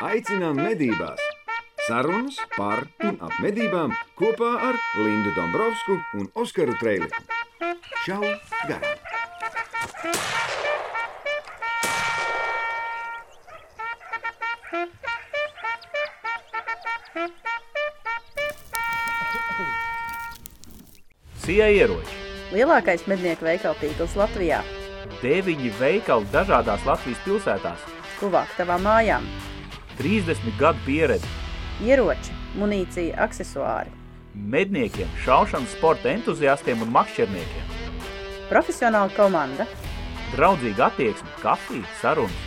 Aicinām medībās! Sarunas par un ap medībām kopā ar Lindu Dombrovskiju un Oskaru Trēliņu. Čau! Garām! Sija ieroči. Lielākais mednieku veikalu tīkls Latvijā. Deviņi veikali dažādās Latvijas pilsētās. Tuvāk tavām mājām. 30 gadu pieredze. Ieroči, munīcija, aksesuāri. Medniekiem, šaušanas sporta entuziastiem un makšķerniekiem. Profesionāla komanda. Draudzīga attieksme, kafija, sarunas.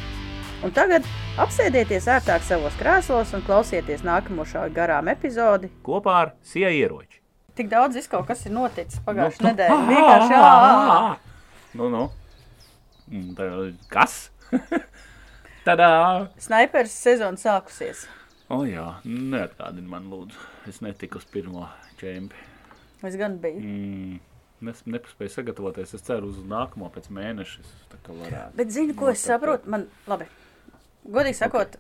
Un tagad apsēdieties ērtāk savos krēslos un klausieties nākamo šā garām epizodi. Kopā ar Sija ieroči. Tik daudz viss kaut kas ir noticis pagājušajā Nu, nedēļā. ah, Vienkārši ah, jā. ah, ah. Nu, nu. Mm, Kas? Tadā! Snaipers sezona sākusies. O jā, neatgādini man lūdzu. Es netiku uz pirmo čempi. Es gan biju. Mm, es nepaspēju sagatavoties. Es ceru uz nākamo pēc mēneša. Es. Bet zini, ko es Noteikti. saprotu? Man, labi, godīgi sakot,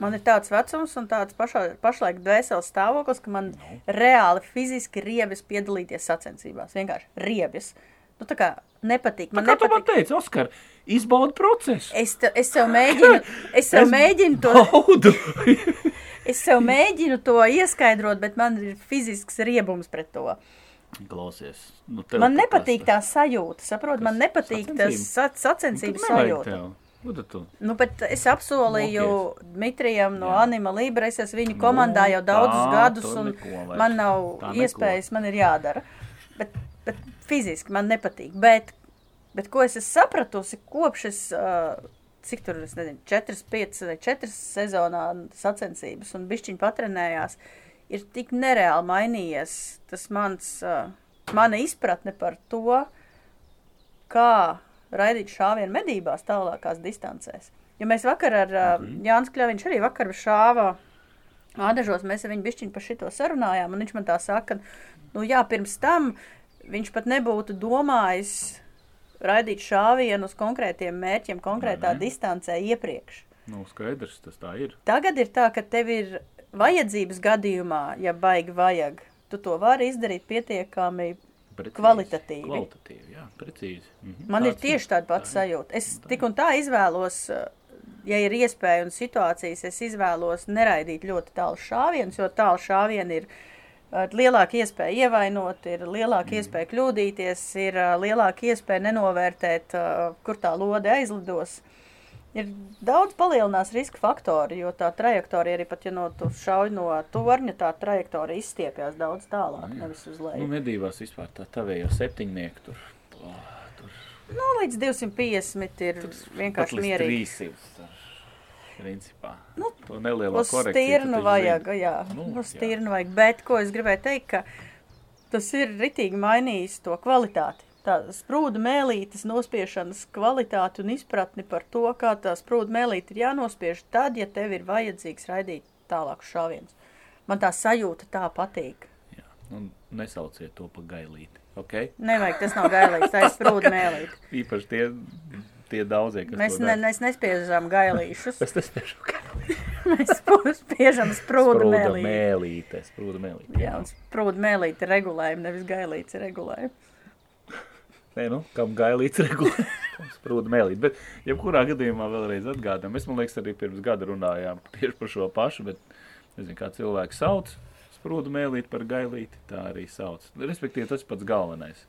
man ir tāds vecums un tāds pašā, pašlaik dvēseles stāvoklis, ka man Nu. reāli fiziski riebjas piedalīties sacensībās. Vienkārši riebjas. Nu, tā kā nepatīk. Man Man kā tu man nepatīk. teici, Oskar, izbaudi procesu. Es, te, es sev mēģinu, es sev Es mēģinu to, Baudu! es sev mēģinu to ieskaidrot, bet man ir fizisks riebums pret to. Klausies. Nu, Man tā nepatīk tā sajūta, saprot? Man nepatīk tas Sacensības? sa- Nu, sajūta. tev. Nu, bet es apsolīju Dmitrijam no Jā. Anima Libra, es esmu viņu Nu, komandā jau daudzus tā, gadus, un neko man nav Tā neko. iespējas, man ir jādara. Bet, bet fiziski man nepatīk. Bet, bet ko es esmu sapratusi, kopš es, uh, cik tur, es nezinu, 4, 5 vai 4 sezonā sacensības un bišķiņi patrenējās, ir tik nereāli mainījies tas mans, uh, mana izpratne par to, kā raidīt šāvienu medībās tālākās distancēs. Jo mēs vakar ar uh. Jānis Kļaviņš arī vakar šāva ādažos, mēs ar viņu bišķiņu par šito sarunājām, un viņš man tā saka, nu jā, pirms tam viņš pat nebūtu domājis raidīt šāvienu uz konkrētiem mērķiem, konkrētā Mhm. distancē iepriekš. Nu, skaidrs, tas tā ir. Tagad ir tā, ka tev ir vajadzības gadījumā, ja baigi vajag, tu to vari izdarīt pietiekami Precīzi. Kvalitatīvi. Kvalitatīvi, jā, precīzi. Mhm. Man ir Tāds tieši tāda pati Tā ir. sajūta. Es tik un tā izvēlos, uh, ja ir iespēja un situācijas, es izvēlos neraidīt ļoti tālu šāvienus, jo tālu šāvieni ir lielāka iespēja ievainot, ir lielāka Mm. iespēja kļūdīties, ir lielāka iespēja nenovērtēt, kur tā lode aizlidos. Ir daudz palielinās riska faktori, jo tā trajektorija arī pat, ja no tu šauj no torņa, tā trajektorija izstiepjas daudz tālāk, Jā. nevis uz Nu, leju. medībās vispār tā tavējo septiņnieku tur. Oh, tur Nu, līdz 250 ir vienkārši mierīgi. 300. Principā. Nu, to nelielo Uz korekciju. stirnu vajag, zini. jā, Nu, nu, uz jā. stirnu vajag. Bet, ko es gribēju teikt, ka tas ir ritīgi mainījis to kvalitāti. Tā sprūda mēlītes nospiešanas kvalitāti un izpratni par to, kā tā sprūda mēlīte ir jānospiež tad, ja tev ir vajadzīgs raidīt tālākus šāvienus. Man tā sajūta tā patīk. Jā. Nu, nesauciet to pa gailīti. Okay? Nevajag, tas nav gailīgs, tā ir sprūda mēlīte. Īpaši tie, tie daudzie, kas Mēs, ne, mēs nespiežam gailīšus, Es nespēju gailīt. mēs spiežam Sprūda mēlīti. mēlīte. Sprūda mēlīte. Jā, un sprūda mēlīte ir regulējuma, nevis gailīts ir regulējuma. Nē, nu, kam gailīts regulē, kam sprūda mēlīt. Bet, jebkurā gadījumā vēlreiz atgādām, mēs, man liekas, arī pirms gada runājām tieši par šo pašu, bet, nezinu, kā cilvēks sauc sprūda mēlīt par gailīti, tā arī sauc. Respektīvi, tas pats galvenais.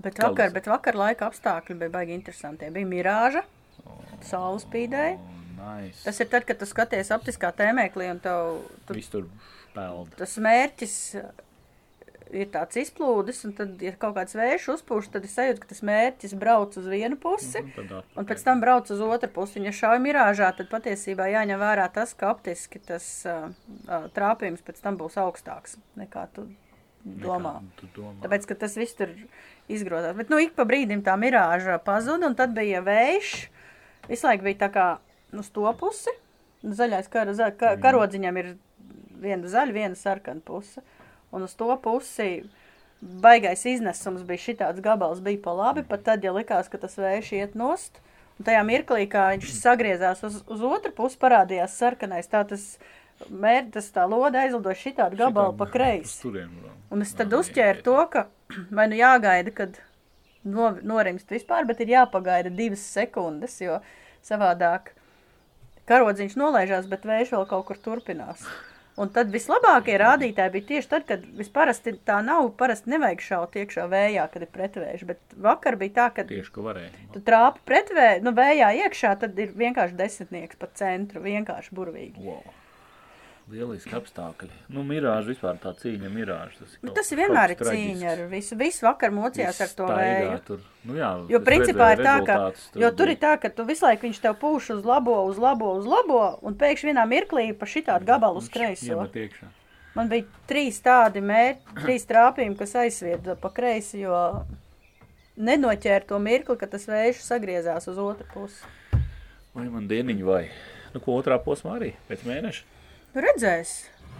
Bet vakar, bet vakar laika apstākļi bija baigi interesanti. Bija mirāža, saule spīdēja. Oh, nice. Tas ir tad, kad tu skaties optiskā tēmēklī un tev tu, tur peld. tas mērķis ir tāds izplūdes, un tad, ja kaut kāds vējš uzpūš, tad es sajūtu, ka tas mērķis brauc uz vienu pusi. Un tad atpakaļ. Un pēc tam brauc uz otru pusi. Un, ja šauj mirāžā, tad patiesībā jāņem vērā tas, ka optiski tas uh, uh, trāpījums pēc tam būs augstāks nekā tu domā. Domā. Tāpēc, ka tas viss tur izgrozās. Bet, nu, ik pa brīdim tā mirāža pazuda, un tad bija vējš. Visu laiku bija tā kā nu, uz to pusi. Nu, Zaļais kar, za, ka, karodziņam ir viena zaļa, viena sarkana puse. Un uz to pusi baigais iznesums bija šitāds gabals, bija pa labi, pat tad, ja likās, ka tas vējš iet nost. Un tajā mirklī, kā viņš sagriezās uz, uz otru pusi, parādījās sarkanais. Tā tas mērķis, tā loda aizlidoja šitādu gabalu pa kreisi. Un es tad uzķēru to, ka vai nu jāgaida, kad no, norimst vispār, bet ir jāpagaida divas sekundes, jo savādāk karodziņš nolaižās, bet vējš vēl kaut kur turpinās. Un tad vislabākie rādītāji bija tieši tad, kad visparasti tā nav, parasti nevajag šaut iekšā vējā, kad ir pretvējš, bet vakar bija tā, ka Tieši, ka varēja. tu trāpi pretvē, nu vējā iekšā, tad ir vienkārši desmitnieks pa centru, vienkārši burvīgi. Wow. Lieliski apstākļi. Nu, mirāža vispār tā cīņa, mirāža. Tas, Nu, kaut- tas ir vienmēr ir cīņa ar visu. Visu vakar mocījās ar Viss to staigā vēju. Tur. Nu, jā, Jo principā ir tā, ka, rezultātus, jo tur bija- ir tā, ka tu visu laiku viņš tev pūš uz labo, uz labo, uz labo, un pēkšņi vienā mirklī pa šitādu gabalu uz kreiso. Man bija trīs tādi mērķi, trīs trāpījumi, kas aizsvieda pa kreisi, jo nenoķēra to mirkli, ka tas vējš sagriezās uz otru pusi. Vai man dieniņi vai? Nu, ko otrā posmā arī pēc mēneša? Nu, redzēs.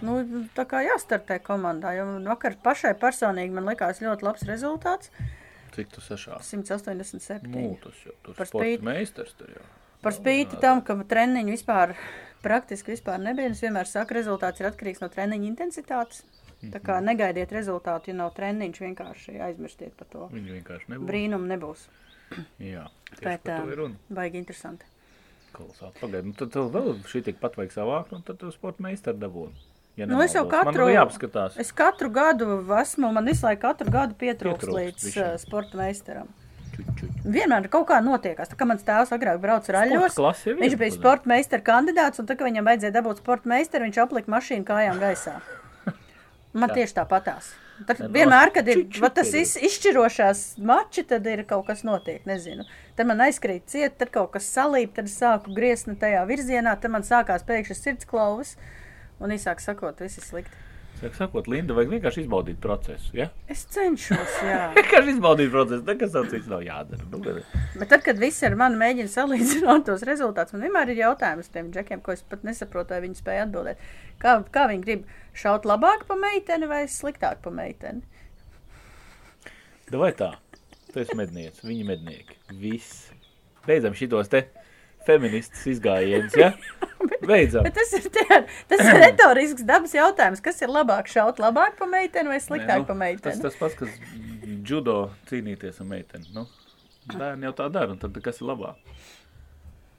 Nu, tā kā jāstartē komandā, jo vakar pašai personīgi man likās ļoti labs rezultāts. Cik tu sašā? 187. Nu, tas jau tur Par spīti- meistars tur jau. Par spīti tam, ka treniņu vispār praktiski vispār nebija. Es vienmēr saku, rezultāts ir atkarīgs no treniņa intensitātes. Tā kā negaidiet rezultātu, ja nav treniņš, vienkārši aizmirstiet par to. Viņi vienkārši nebūs. Brīnumu nebūs. Jā, tieši Bet par to ir runa. baigi interesanti. Kolosāli. Pagaid, nu tad tev vēl šī tik pat vajag savākt, un tad tu sporta meistaru dabūni. Ja Nu, es jau katru, jāpaskatās. es katru gadu esmu, man visu laiku katru gadu pietrūks Pietrūkst līdz bišķiņ. uh, sporta meistaram. Vienmēr kaut kā notiekās. Tā kā mans tēvs agrāk brauca raļos, ir, viņš bija sporta meistara kandidāts, un tā kā viņam vajadzēja dabūt sporta meistaru, viņš aplika mašīnu kājām gaisā. Man tieši tāpatās. Tad vienmēr, kad ir va, tas iz, izšķirošās mači, tad ir kaut kas notiek, nezinu. Tad man aizkrīt ciet, tad kaut kas salīp, tad sāku griezt tajā virzienā, tad man sākās pēkšņi sirdsklauvis, un īsāk sakot, viss ir slikti. Saka, sakot, Linda, vajag vienkārši izbaudīt procesu. Ja? Es cenšos, jā. Vienkārši izbaudīt procesu, nekas cits nav jādara. Nu, bet- tad, kad visi ar mani mēģina salīdzināt tos rezultātus, man vienmēr ir jautājums tiem džekiem, ko es pat nesaprotu, vai viņi spēja atbildēt. Kā, kā viņi grib šaut labāk pa meiteni vai sliktāk pa meiteni? Vai tā? Tu esi mednieks, viņi mednieki. Viss. Beidzam šitos te feministas izgājienus, ja? Beidzam. Bet tas ir, tie, tas ir retorisks dabas jautājums. Kas ir labāk šaut labāk pa meiteni vai sliktāk Nē, pa nu, Tas meiteni? tas pats, kas judo cīnīties ar meiteni. Nu, bērni jau tā dara, un tad kas ir labāk?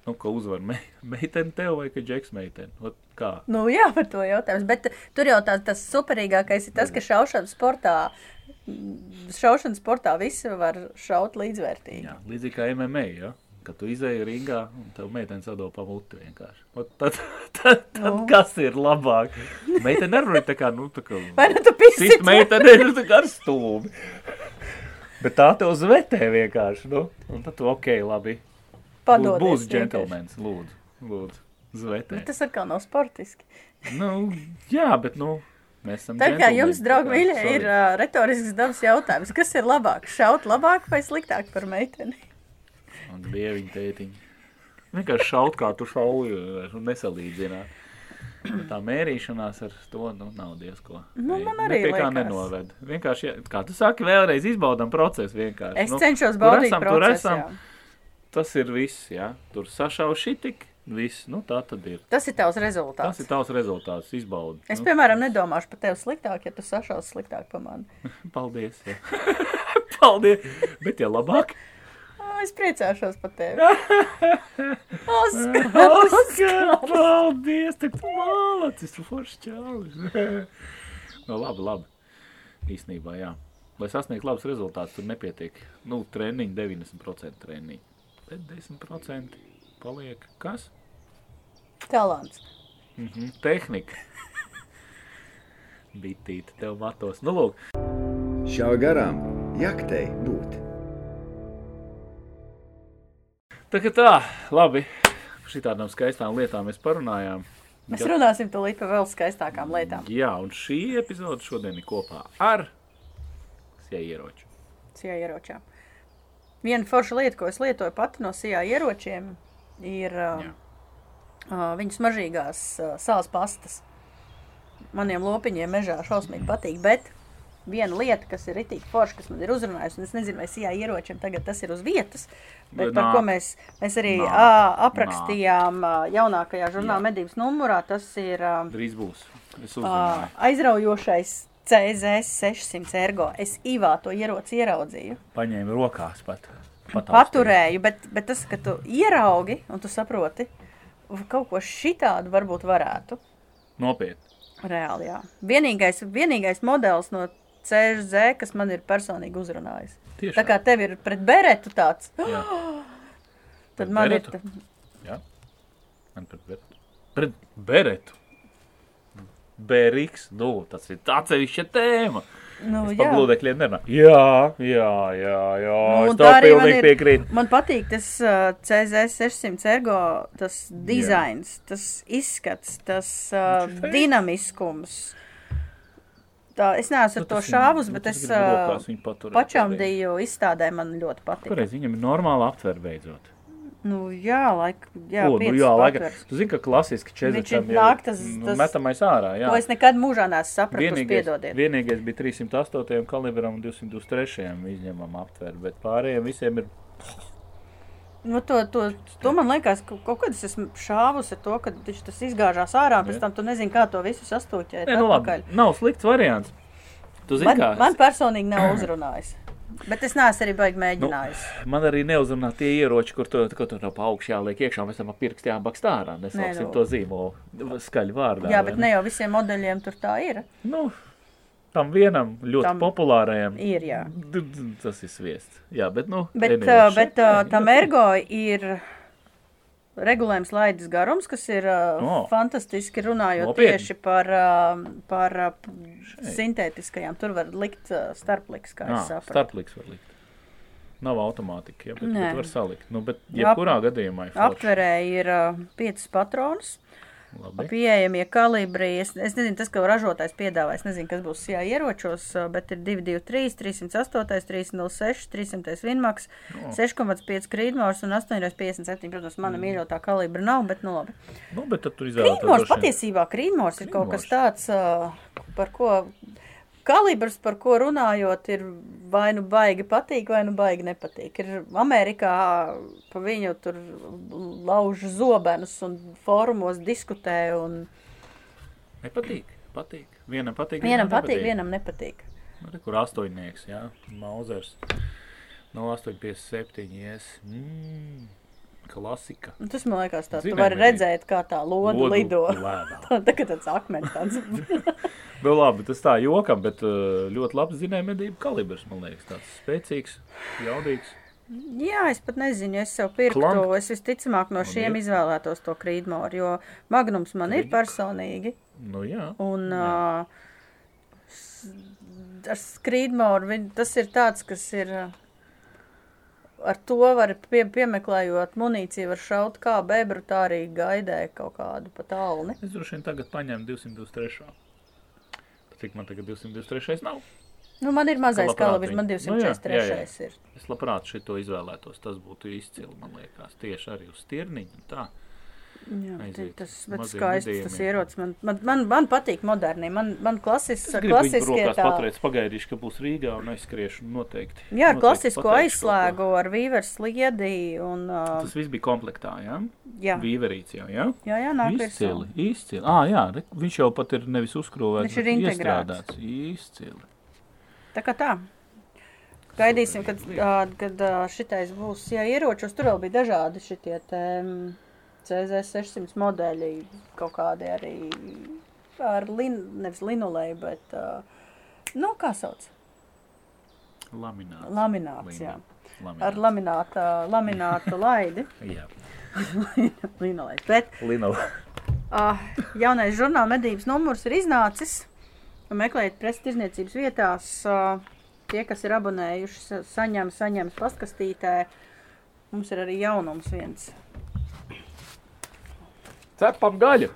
Nu, ka uzvar me meiteni tev vai ka džeks meiteni? Ot, kā? Nu, jā, par to jautājums. Bet tur jau tā, tas superīgākais ir tas, ka šaušanas sportā, šaušanas sportā visi var šaut līdzvērtīgi. Jā, līdzīgi kā MMA, ja? Kad tu izēji ringā un tev meitene sadopa muti vienkārši. Ot, tad, tad, tad Nu. kas ir labāk? Meitene nerunāja tā kā, nu, tā kā... Vai nu tu pisi? Cita meitene ir tā kā ar stūmi. Bet tā tev zvetē vienkārši, nu. Un tad tu, ok, labi. Padodies būs vienkārši. džentelmens, lūdzu. Lūdzu, zvetē. Bet tas atkal nav sportiski. Nu, jā, bet, nu, mēs esam Tā kā jums, draugi, mīļie, ir uh, retorisks dabas jautājums. Kas ir labāk? Šaut labāk vai sliktāk par meiteni? Un dieviņi tētiņi. Vienkārši šaut, kā tu šauji, un nesalīdzināt. Tā mērīšanās ar to nu, nav diezko. Nu, man arī pie kā nenoved. Vienkārši, ja- kā tu saki, vēlreiz izbaudam procesu vienkārši. Es nu, cenšos baudīt esam, procesu. esam. jā. Tas ir viss, jā. Tur sašauj šitik, viss. Nu, tā tad ir. Tas ir tavs Tas rezultāts. ir tavs rezultāts, izbaudi. Es, Nu, piemēram, nedomāšu par tevi sliktāk, ja tu sašaus sliktāk par mani. paldies. Paldies. Bet, ja labāk, Es priecāšos par tevi. Oskar, Oskar, paldies, tak tu malacis, tu forši čālis. no, labi, labi. Īstenībā, jā. Lai sasniegtu labus rezultātus, tur nepietiek. Nu, treniņi 90% treniņi. Bet 10% paliek kas? Talants. Mhm, tehnika. Bitīte tev matos. Nu, lūk, Šā garām jaktei būt. Tā kā tā, labi. Šitādām skaistām lietām mēs parunājām. Mēs runāsim tūlīt par vēl skaistākām lietām. Jā, un šī epizode šodien ir kopā ar Sieja ieroču. Sijā ieročām. Viena forša lieta, ko es lietoju pati no sijā ieročiem, ir uh, uh, viņas mažīgās uh, sāls pastas. Maniem lopiņiem mežā šausmīgi patīk, bet viena lieta, kas ir itī forša, kas man ir uzrunājusi, un es nezinu, vai sijā ieročiem tagad tas ir uz vietas, bet Bet par nā. ko mēs, mēs arī Nā. ā, aprakstījām ā, jaunākajā žurnāla medības numurā, tas ir ā, Drīz būs. Uzzināju. aizraujošais CZ 600 ergo. Es īvā to ieroci ieraudzīju. Paņēmu rokās pat. pataustīju. Paturēju, bet, bet tas, ka tu ieraugi un tu saproti, kaut ko šitādu varbūt varētu. Nopietni. Reāli, jā. Vienīgais, vienīgais modelis no CZ, kas man ir personīgi uzrunājis. Tiešām. Tā kā tev ir pret beretu tāds, Jā. tad Pret man beretu? ir. Jā. Man pret beretu. Pret beretu. Beriks, nu, tas ir atsevišķa tēma. Nu, Es jā. par gludekļiem nerunāju. Jā, jā, jā, jā. Nu, es tev tā pilnīgi ir- piekrītu. Man patīk tas uh, CZ 600 ergo, tas dizains, tas izskats, tas uh, dinamiskums. Tā, es neesmu Nu, to šāvus, nu, bet es pačamdīju izstādē, man ļoti patīk. Pareizi, viņam ir normāla aptver beidzot. Nu, jā, laik, jā, O, nu, jā, laika. Tu zini, ka klasiski četriem ir nāk tas- nu, tas- metamais ārā, jā. To es nekad mūžā neesmu Vienīgais, piedodiet. vienīgais bija 308 kalibram un 223 izņemam aptver, bet pārējiem visiem ir Nu, to, to, to man liekas, ka kaut kad es esmu šāvus ar to, ka viņš tas izgāžās ārā, un pēc tam tu nezini, kā to visu sastūķēt Nē, nu labi, nav slikts variants. Zini, Man, kā, man personīgi nav uzrunājis. Bet es neesmu arī baigi nu, mēģinājis. man arī neuzrunā tie ieroči, kur tu, kur tu no pa augšu jāliek iekšā, mēs tam ar pirkstu jābakst ārā. Nesauksim nu. to zīmolu skaļu vārdā. Jā, bet ne jau visiem modeļiem tur tā ir. Nu, tam vienam ļoti Tam populārajam. ir, jā. Tas ir sviests. Jā, bet, nu, Bet, uh, bet uh, tam ergo ir regulējums laidas garums, kas ir uh, O. fantastiski runājot Nopietni. tieši par, uh, par uh, sintētiskajām. Tur var likt uh, starpliks, kā Jā, es sapratu. starpliks var likt. Nav automātika, ja, bet, Nē. bet var salikt. Nu, bet jebkurā gadījumā ir forši. Aptverē ir uh, piecas patronas. Labi. Pieejamie kalibri. Es, es nezinu, tas, ko ražotājs piedāvā. Es nezinu, kas būs šajā ieročos, bet ir 223, 308, 306, 300 Vinmaks, O. 6,5 krītmors un 8,57. Protams, mana Mm. mīļotā kalibra nav, bet nu labi. Nu, bet tad tur izvēlēties. Krītmors patiesībā krītmors ir kaut kas tāds, par ko. Kalibrs, par ko runājot, ir vai nu baigi patīk, vai nu baigi nepatīk. Ir Amerikā pa viņu tur lauž zobenus un fórumos diskutē. Un Nepatīk. Patīk. Vienam patīk. vienam patīk, nepatīk. vienam nepatīk. Nu, re, kur astoņnieks, jā. Mauzers. No 857, yes. Mm, klasika. Un Tas man liekas, vari arī. redzēt, kā tā loda Lodu lido. Tā kā tāds akmens tāds. Nu, labi, tas tā jokam, bet uh, ļoti labs zinājuma medību kalibrs, man liekas. Tāds spēcīgs, jaudīgs. Jā, es pat nezinu, es sev pirktu. Klank. Es visticamāk no šiem ir. izvēlētos to krītmoru, jo magnums man ir Krīt. personīgi. Nu, jā. Un Jā. uh, ar skrīdmoru viņ- tas ir tāds, kas ir. ā, Ar to var pie, piemeklējot munīciju, var šaut kā bebru, tā arī gaidē kaut kādu pat alni. Es droši vien tagad paņēmu 223. Cik man tagad 223. nav? Nu, man ir mazais kalibrs, man viņu. Nu, jā, 243. jā, jā. ir. Es labprāt šito izvēlētos. Tas būtu izcili, man liekas. Tieši arī uz stirniņu. Tā. Jā, Aiziet tas maziem skaists tas ierocis. Man, man, man, man patīk modernie, man, man klasis, klasiskie tā. paturēt, pagaidīšu, ka būs Rīgā un aizskriešu noteikti. Jā, ar noteikti klasisko aizslēgu ar vīveru sliedī un, uh, Tas viss bija komplektā, jā? jā, Vīverīts jau, jā? jā, jā, nāk Izcili, izcili. Ah, jā, re, viņš jau pat ir nevis uzkrūvēts, Viņš ir bet integrēts. iestrādāts. Izcili. Tā kā tā. Gaidīsim, kad, kad šitais būs. Jā, ieročos tur vēl bija dažādi šitie te mm, CZ600 modeļi, kaut kādi arī ar lin, nevis linolēju, bet, ā, nu, kā sauc? Lamināts. Lamināts, jā. Lamināts. Ar lamināta, laminātu laidi. Jā. Linolējs. Bet Lino. Uh, jaunais žurnāla medības numurs ir iznācis. Meklējiet preses tirzniecības vietās. Uh, tie, kas ir abonējuši, sa- saņem, saņems pastkastītē. Mums ir arī jaunums viens. Cepam gaļu.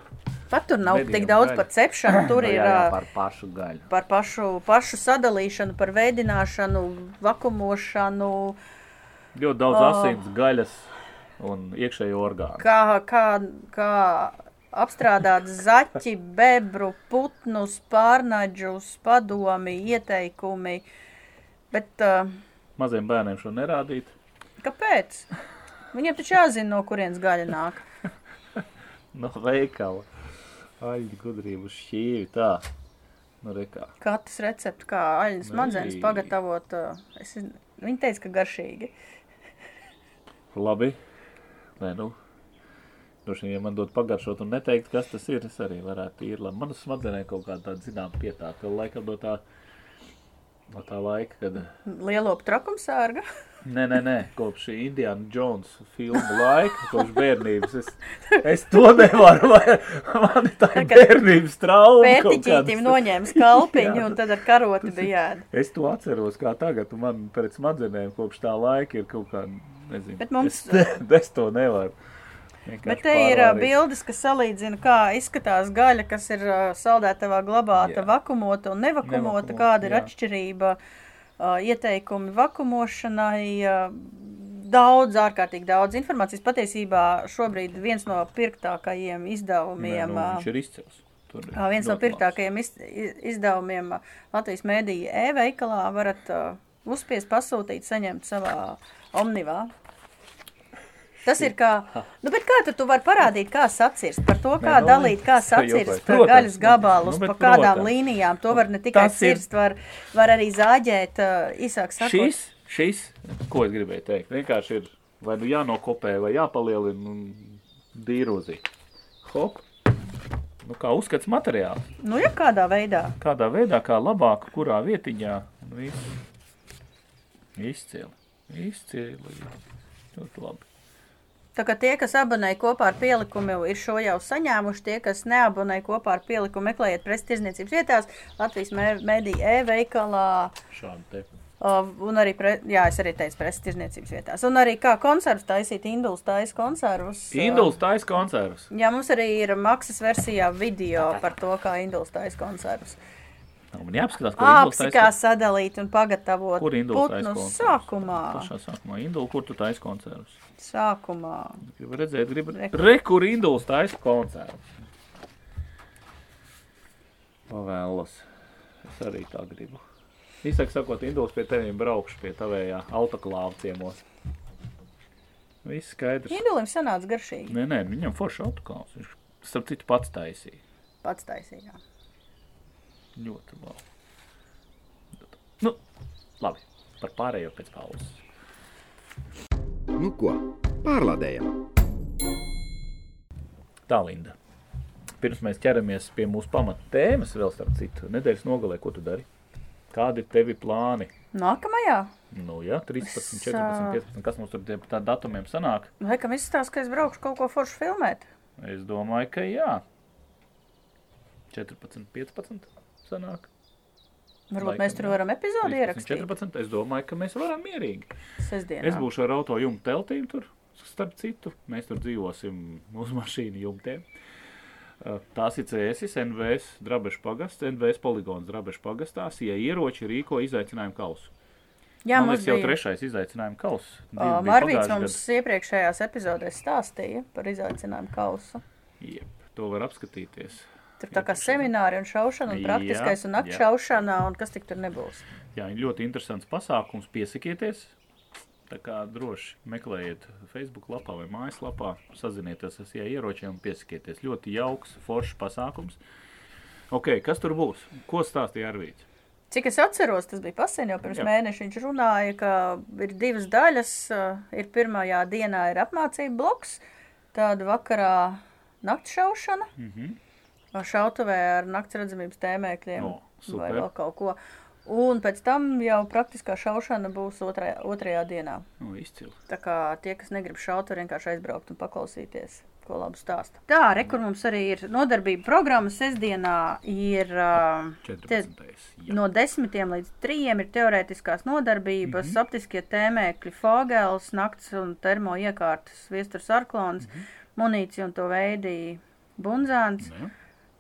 Pat tur nav Medījuma tik daudz gaļa. par cepšanu. Tur Nu, ir jā, jā, par pašu gaļu. par pašu, pašu sadalīšanu, par veidināšanu, vakumošanu, Ļoti daudz Oh. asins, gaļas un iekšējo orgānu. kā, kā, kā apstrādāt zaķi, bebru, putnus, pārnaģus, padomi, ieteikumi. Bet uh, Maziem bērniem šo nerādīt. kāpēc? Viņiem taču jāzina, no kurienes gaļa nāk. No veikala. Aļģi gudrību šķīvi tā. Nu, rekā. Katrs recepts, kā aļņas Ei. madzenes pagatavot, es, viņi teica, ka garšīgi. Labi. Nē, nu. Droši vien, ja man dod pagaršot un neteikt, kas tas ir, es arī varētu ir labi. Man uz smadzenē kaut kāda tāda, zinām, pietāta. Vēl laikam no tā, no tā laika, kad... Lielopu trakumsārga. Nē, nē, nē, kopš Indiana Jones filmu laika, kopš bērnības. Es, es to nevaru, man ir tā Tagad bērnības trauma. kādas. noņēma skalpiņu un tad ar karoti bija jāda. Es to atceros kā tagad, un man pēc smadzenēm kopš tā laika ir kaut kāda, nezinu. Bet mums- Es, es to nevaru. Vienkārši Bet te ir pārvārīt. bildes, kas salīdzina, kā izskatās gaļa, kas ir saldētavā glabāta, Jā. vakumota un nevakumota, Nevakumota, kāda ir jā. atšķirība, ā, ieteikumi vakumošanai, daudz, ārkārtīgi daudz informācijas. Patiesībā šobrīd viens no pirktākajiem Nē, izdevumiem, nu, ā, viņš ir izcils. Viens no pirktākajiem iz, iz- izdevumiem Latvijas mēdīja e-veikalā varat ā, uzspiest, pasūtīt, saņemt savā omnivā. Tas ir kā, nu, bet kā tu vari parādīt, kā sacirst, par to, kā nu, dalīt, kā sacirst vai- protams, gaļas gabalus, nu, pa kādām protams. līnijām. To var ne tikai Tas ir- cirst, var, var arī zāģēt, īsāk sakot. Šis, šis, ko es gribēju teikt, vienkārši ir vai nu jānokopē, vai jāpalielina un dīrozī. Hop. Nu, kā uzskats materiāls. Nu, ja kādā veidā. Kādā veidā, kā labāk, kurā vietiņā. un viss. Izcili. Izcili. Ļoti labi. Tā kā tie, kas abonēja kopā ar pielikumu, ir šo jau saņēmuši. Tie, kas neabonēja kopā ar pielikumu, meklējiet preses tirzniecības vietās, Latvijas mēdīja e-veikalā. Un arī, pre, jā, es arī teicu, preses tirzniecības vietās. Un arī kā konservus taisīt, induls taisa konservus. Induls taisa konservus. Jā, mums arī ir maksas versijā video par to, kā induls taisa konservus. Nav Man jāapskatās, kur induls Apsi kā taisa. sadalīt un pagatavot Kur induls taisa konservus? sākumā. Pašā sākumā. Indul, kur tu taisa konservus? Sākumā. Gribu redzēt, gribu Re. Re, kur induls taisa konservus. Pavēlas. Es arī tā gribu. Īsāk sakot, induls pie teviem braukšu pie tavējā autoklāva ciemos. Viss skaidrs. Indulim sanāca garšīgi. Nē, nē, viņam forši autoklāvs. Viņš starp citu pats taisīja. Pats taisīja. Ļoti labi. Nu, labi. Par pārējo pēc pauzes. Nu ko, pārlādējam! Tā, Linda. Pirms mēs ķeramies pie mūsu pamata tēmas, vēl starp citu, nedēļas nogalē, ko tu dari? Kādi ir tevi plāni? Nākamajā? Nu, jā, 13, Es, 14, ā, 15. Kas mums tur tie par tādiem datumiem sanāk? Laikam izstāsta, ka es braukšu kaut ko foršu filmēt. Es domāju, ka jā. 14, 15 sanāk. Varbūt Laikam, mēs tur varam epizodi 13, ierakstīt. 14. Es domāju, ka mēs varam mierīgi. Sestdienā. Es būšu ar auto jumtu teltīm tur, starp citu. Mēs tur dzīvosim uz mašīnu jumtiem. Uh, Tās ir CSIS, NVS, Drabeša pagasts, NVS poligons Drabeša pagastā. Ja ieroči rīko izaicinājumu kausu. Jā, Man liekas, jau bija. trešais izaicinājuma bija Marvīts mums iepriekšējās epizodēs stāstīja par izaicinājumu kausu. gadu. Jep, to var apskatīties. Tur tā kā semināri un šaušana un Jā, praktiskais un jā. nakšaušana un kas tik tur nebūs. Jā, ļoti interesants pasākums. Piesakieties. Tā kā droši meklējiet Facebook lapā vai mājaslapā, sazinieties ar ja ieročiem un piesakieties. Ļoti jauks, foršs pasākums. Ok, kas tur būs? Ko stāstīja Arvīts? Cik es atceros, tas bija pasen jau pirms Jā. mēneša. Viņš runāja, ka ir divas daļas. uh, Ir pirmajā dienā ir apmācība bloks, tāda vakarā naktšaušana, Mm -hmm. Šautavē ar nakts redzamības tēmēkļiem O, vai super. vēl kaut ko. Un pēc tam jau praktiskā šaušana būs otrajā, otrajā dienā. Nu, izcili. Tā kā tie, kas negrib šaut, var vienkārši aizbraukt un paklausīties, ko labu stāsta. Tā, re, kur mums arī ir nodarbība programma sestdienā, ir uh, 14. Jā. no 10 līdz 3 ir teorētiskās nodarbības, mm -hmm. optiskie tēmēkļi, fogels, nakts un termo iekārtas, viesturs arklons, mm -hmm. munīcija un to veidi bunzāns. Ne?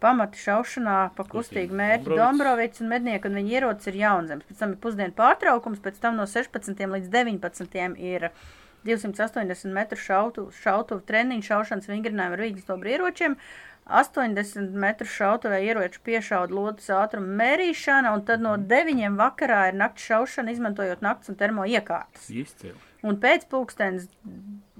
Pamati šaušanā pa kustīgu mērķi. Dombrovics un mednieku un viņa ierocis ir jaunzems. Pēc tam ir pusdienu pārtraukums, pēc tam no 16 līdz 19 ir 280 metru šautu, šautuvu treniņu šaušanas vingrinājumu ar vīgas dobru ieročiem, 80 metru šautavē ieroču piešauda lodas ātruma mērīšana, un tad no 9 vakarā ir nakts šaušana, izmantojot nakts un termo iekārtas. Izcili. Un pēc pulkstenes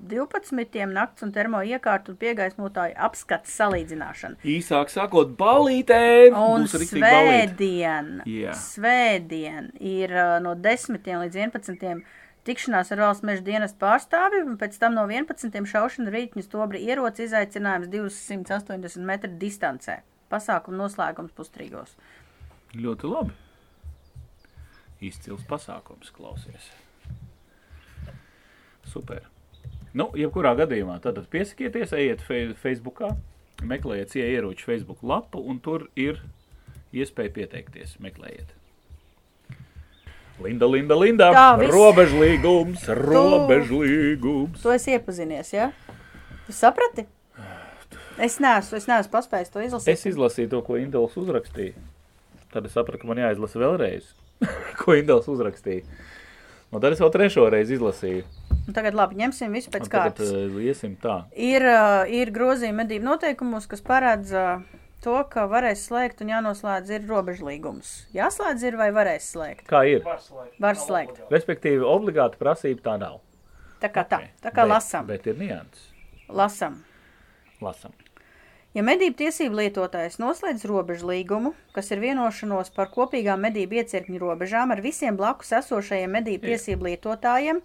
12. nakts un termo iekārtu un piegaismotāju apskats salīdzināšana. Īsāk sakot, balītē! Un svētdien, Jā. svētdien ir uh, no 10 līdz 11 tikšanās ar valsts meža dienas pārstāvjiem, un pēc tam no 11 šaušana rītņu stobri ieroci izaicinājums 280 metru distancē. Pasākuma noslēgums pustrīgos. Ļoti labi. Izcils pasākums, klausies. Super. Nu, jebkurā gadījumā tad piesakieties, ejiet fe Facebookā, meklējiet ieroču Facebook lapu, un tur ir iespēja pieteikties. Meklējiet. Linda, Linda, Linda. Tā, viss. Robežlīgums, robežlīgums. Tu esi iepazinies, ja? Tu saprati? Es neesmu, es neesmu paspējis to izlasīt. Es izlasīju to, ko Indels uzrakstīja. Tad es sapratu, ka man jāizlasa vēlreiz, ko Indels uzrakstīja. Un tad es vēl trešo reizi izlasīju. Un Tagad labi, ņemsim visu pēc Un tagad kārtas. uh, iesim tā. Ir, uh, ir grozījumi medību noteikumos, kas paredz uh, to, ka varēs slēgt un jānoslēdz ir robežlīgums. Jāslēdz ir vai varēs slēgt? Kā ir? Var slēgt. Var slēgt. Respektīvi, obligāta prasība tā nav. Tā kā tā, Ok. tā kā bet, lasam, Bet ir nianses. lasam. Lasam. Ja medību tiesību lietotājs noslēdz robežu līgumu, kas ir vienošanos par kopīgām medību iecirkņu robežām ar visiem blakus esošajiem medību Jā. tiesību lietotājiem,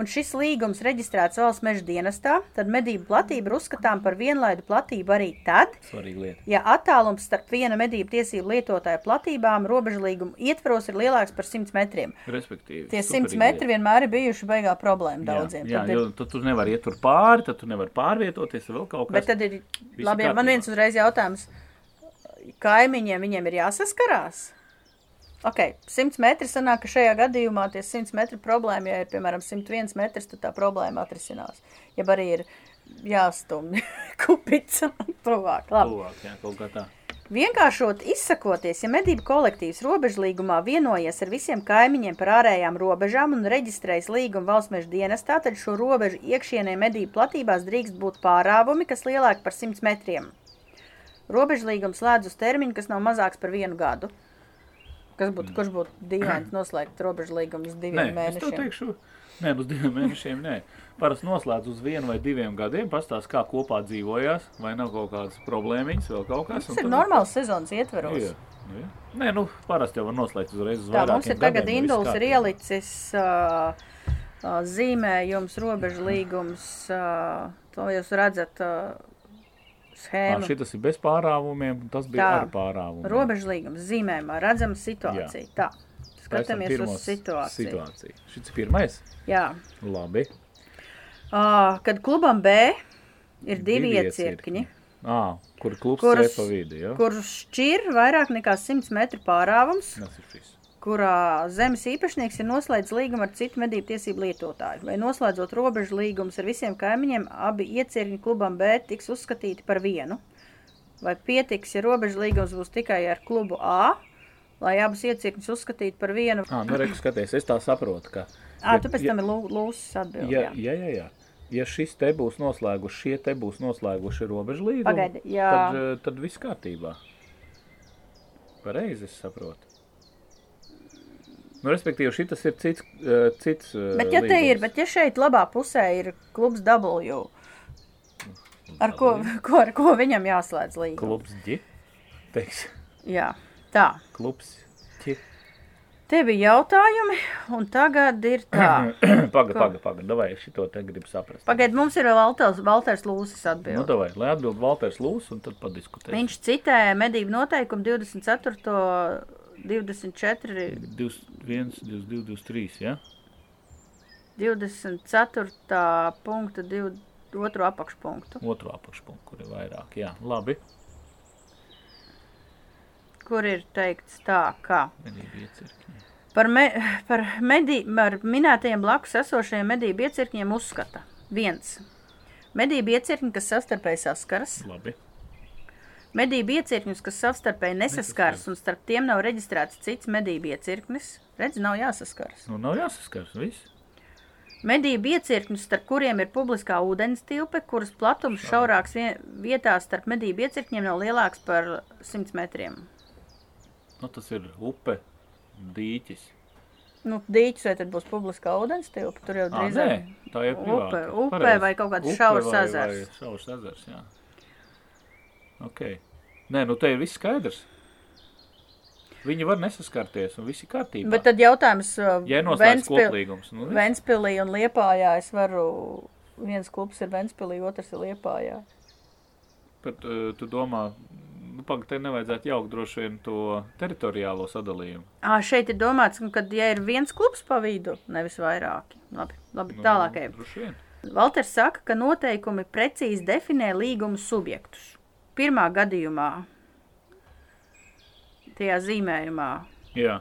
un šis līgums reģistrēts valsts meža dienestā, tad medību platība ir uzskatām par vienlaidu platību arī tad, ja attālums starp viena medību tiesību lietotāja platībām robežu līguma ietvaros ir lielāks par 100 metriem. Respektīvi. Tie 100 superīga metri lieta. vienmēr ir bijuši beigā problēma Jā, daudziem. Jā, Tad ir- jo tu tur nevar iet tur pāri, tad tu nevar pārvietoties vēl kaut kas. Bet tad ir labi, ja man viens uzreiz jautājums. Kaimiņiem viņiem ir jāsaskarās? Ok, 100 metri sanāk, ka šajā gadījumā tie 100 metri problēma, ja ir piemēram 101 metrs, tad tā problēma atrisinās. Ja arī ir jāstumj kupica tuvāk. Tuvāk, jā, kaut kā tā. Vienkāršot izsakoties, ja medību kolektīvs robežlīgumā vienojies ar visiem kaimiņiem par ārējām robežām un reģistrējas līgumu valsts meža dienestā, tad šo robežu iekšienē medību platībās drīkst būt pārāvumi, kas lielāki par 100 metriem. Robežlīgums slēdz uz termiņu, kas nav mazāks par vienu gadu. Kas būtu, kurš būtu dīvains noslēgt robežlīgumu uz diviem Nē, es mēnešiem? teikšu, nē, uz diviem mēnešiem nē. Parasti noslēdz uz vienu vai diviem gadiem, pastāst, kā kopā dzīvojās, vai nav kaut kādas problēmiņas, vēl kaut kas. Tas ir normāls sezonas ietveros. Jā, jā. Nē, nu, parasti jau var noslēgt uzreiz uz Tā mums vairākiem ir tagad gadiem, Induls ir ielicis uh, uh, zīmējums, robežu līgums. Uh, to jūs redzat uh, Schēmu. Šitas ir bez pārāvumiem, tas bija Tā. ar pārāvumiem. Robežu līgums zīmējumā redzama situācija. Tā. Taisam Skatāmies uz situāciju. situāciju. Šis ir pirmais. Jā. Labi. Uh, kad klubam B ir divi iecirkņi, Ā, kur klubs Kurus... pa vidi, ja? kurus šķir vairāk nekā 100 metru pārāvums, Tas ir šis. Kurā zemes īpašnieks ir noslēdzis līgumu ar citu medību tiesību lietotāju. Vai noslēdzot robežu līgumus ar visiem kaimiņiem, abi iecirkņi klubam B tiks uzskatīti par vienu. Vai pietiks, ja robežu līgums būs tikai ar klubu A, lai abus iecirkņus uzskatītu par vienu? Ā, nu, reku skaties, es tā saprotu, ka... Ā, tu pēc tam ir lū- lūsis atbildi. Ja, jā. ja, ja, ja. Ja šis te būs noslēguši, šie te būs noslēguši robežu līgumu, Pagaidi, jā. tad, eh, tad viss kārtībā. Pareizi es saprotu. Nu, respektīvi, šis ir cits, eh, cits eh, Bet ja te ir, līgums. bet ja šeit labā pusē ir klubs W, ar ko, ko, ar ko viņam jāslēdz līgums? Klubs ģi, teiks, Jā, tā. klubs ģi. Te bija jautājumi, un tagad ir tā. paga, paga, paga, davai, es šito te gribu saprast. Pagaid, mums ir Valters, Valters Lūsis atbild. Nu, davai, lai atbild Valters Lūs, un tad padiskutēsim. Viņš citē medību noteikumu 24. 24. 21, 22, 23, ja? 24. punkta 2. apakšpunktu, Otro apakšpunktu, kur ir vairāk, jā. Labi. kur ir teikts tā, ka par, me, par, medī, par minētajiem blakus esošajiem medību iecirkņiem uzskata viens. Medību iecirkņi, kas savstarpēji saskaras, Labi. Medību iecirkņus, kas savstarpēji nesaskaras, un starp tiem nav reģistrēts cits medību iecirknis, redz, nav jāsaskaras. Nu, nav jāsaskars, viss. Medību iecirkņus, starp kuriem ir publiskā ūdens tilpe, kuras platums šaurāks vien, vietās starp medību iecirkņiem nav lielāks par 100 metriem. Nu, tas ir upe, dīķis. Nu, dīķis vai tad būs publiskā ūdens tilpe? Tur jau drīzāk. nē, tā ir Upe, privāta. upe Pareizi. vai kaut kāds Upe šaurs ezers. Šaurs ezers, jā. Ok. Nē, nu te ir viss skaidrs. Viņi var nesaskarties, un viss ir kārtībā. Bet tad jautājums, uh, Ja Ventspil- koplīgums, nu, viss. Ventspilī un Liepājā es varu, viens klubs ir Ventspilī, otrs ir Liepājā. Bet uh, tu domā, nu, pagaid, te nevajadzētu jaukt droši vien to teritoriālo sadalījumu. Ā, šeit ir domāts, ka, ja ir viens klubs pa vidu, nevis vairāki. Labi, labi Nu. Droši vien. Valters saka, ka noteikumi precīzi definē līguma subjektus. Pirmā gadījumā, tajā zīmējumā, Jā.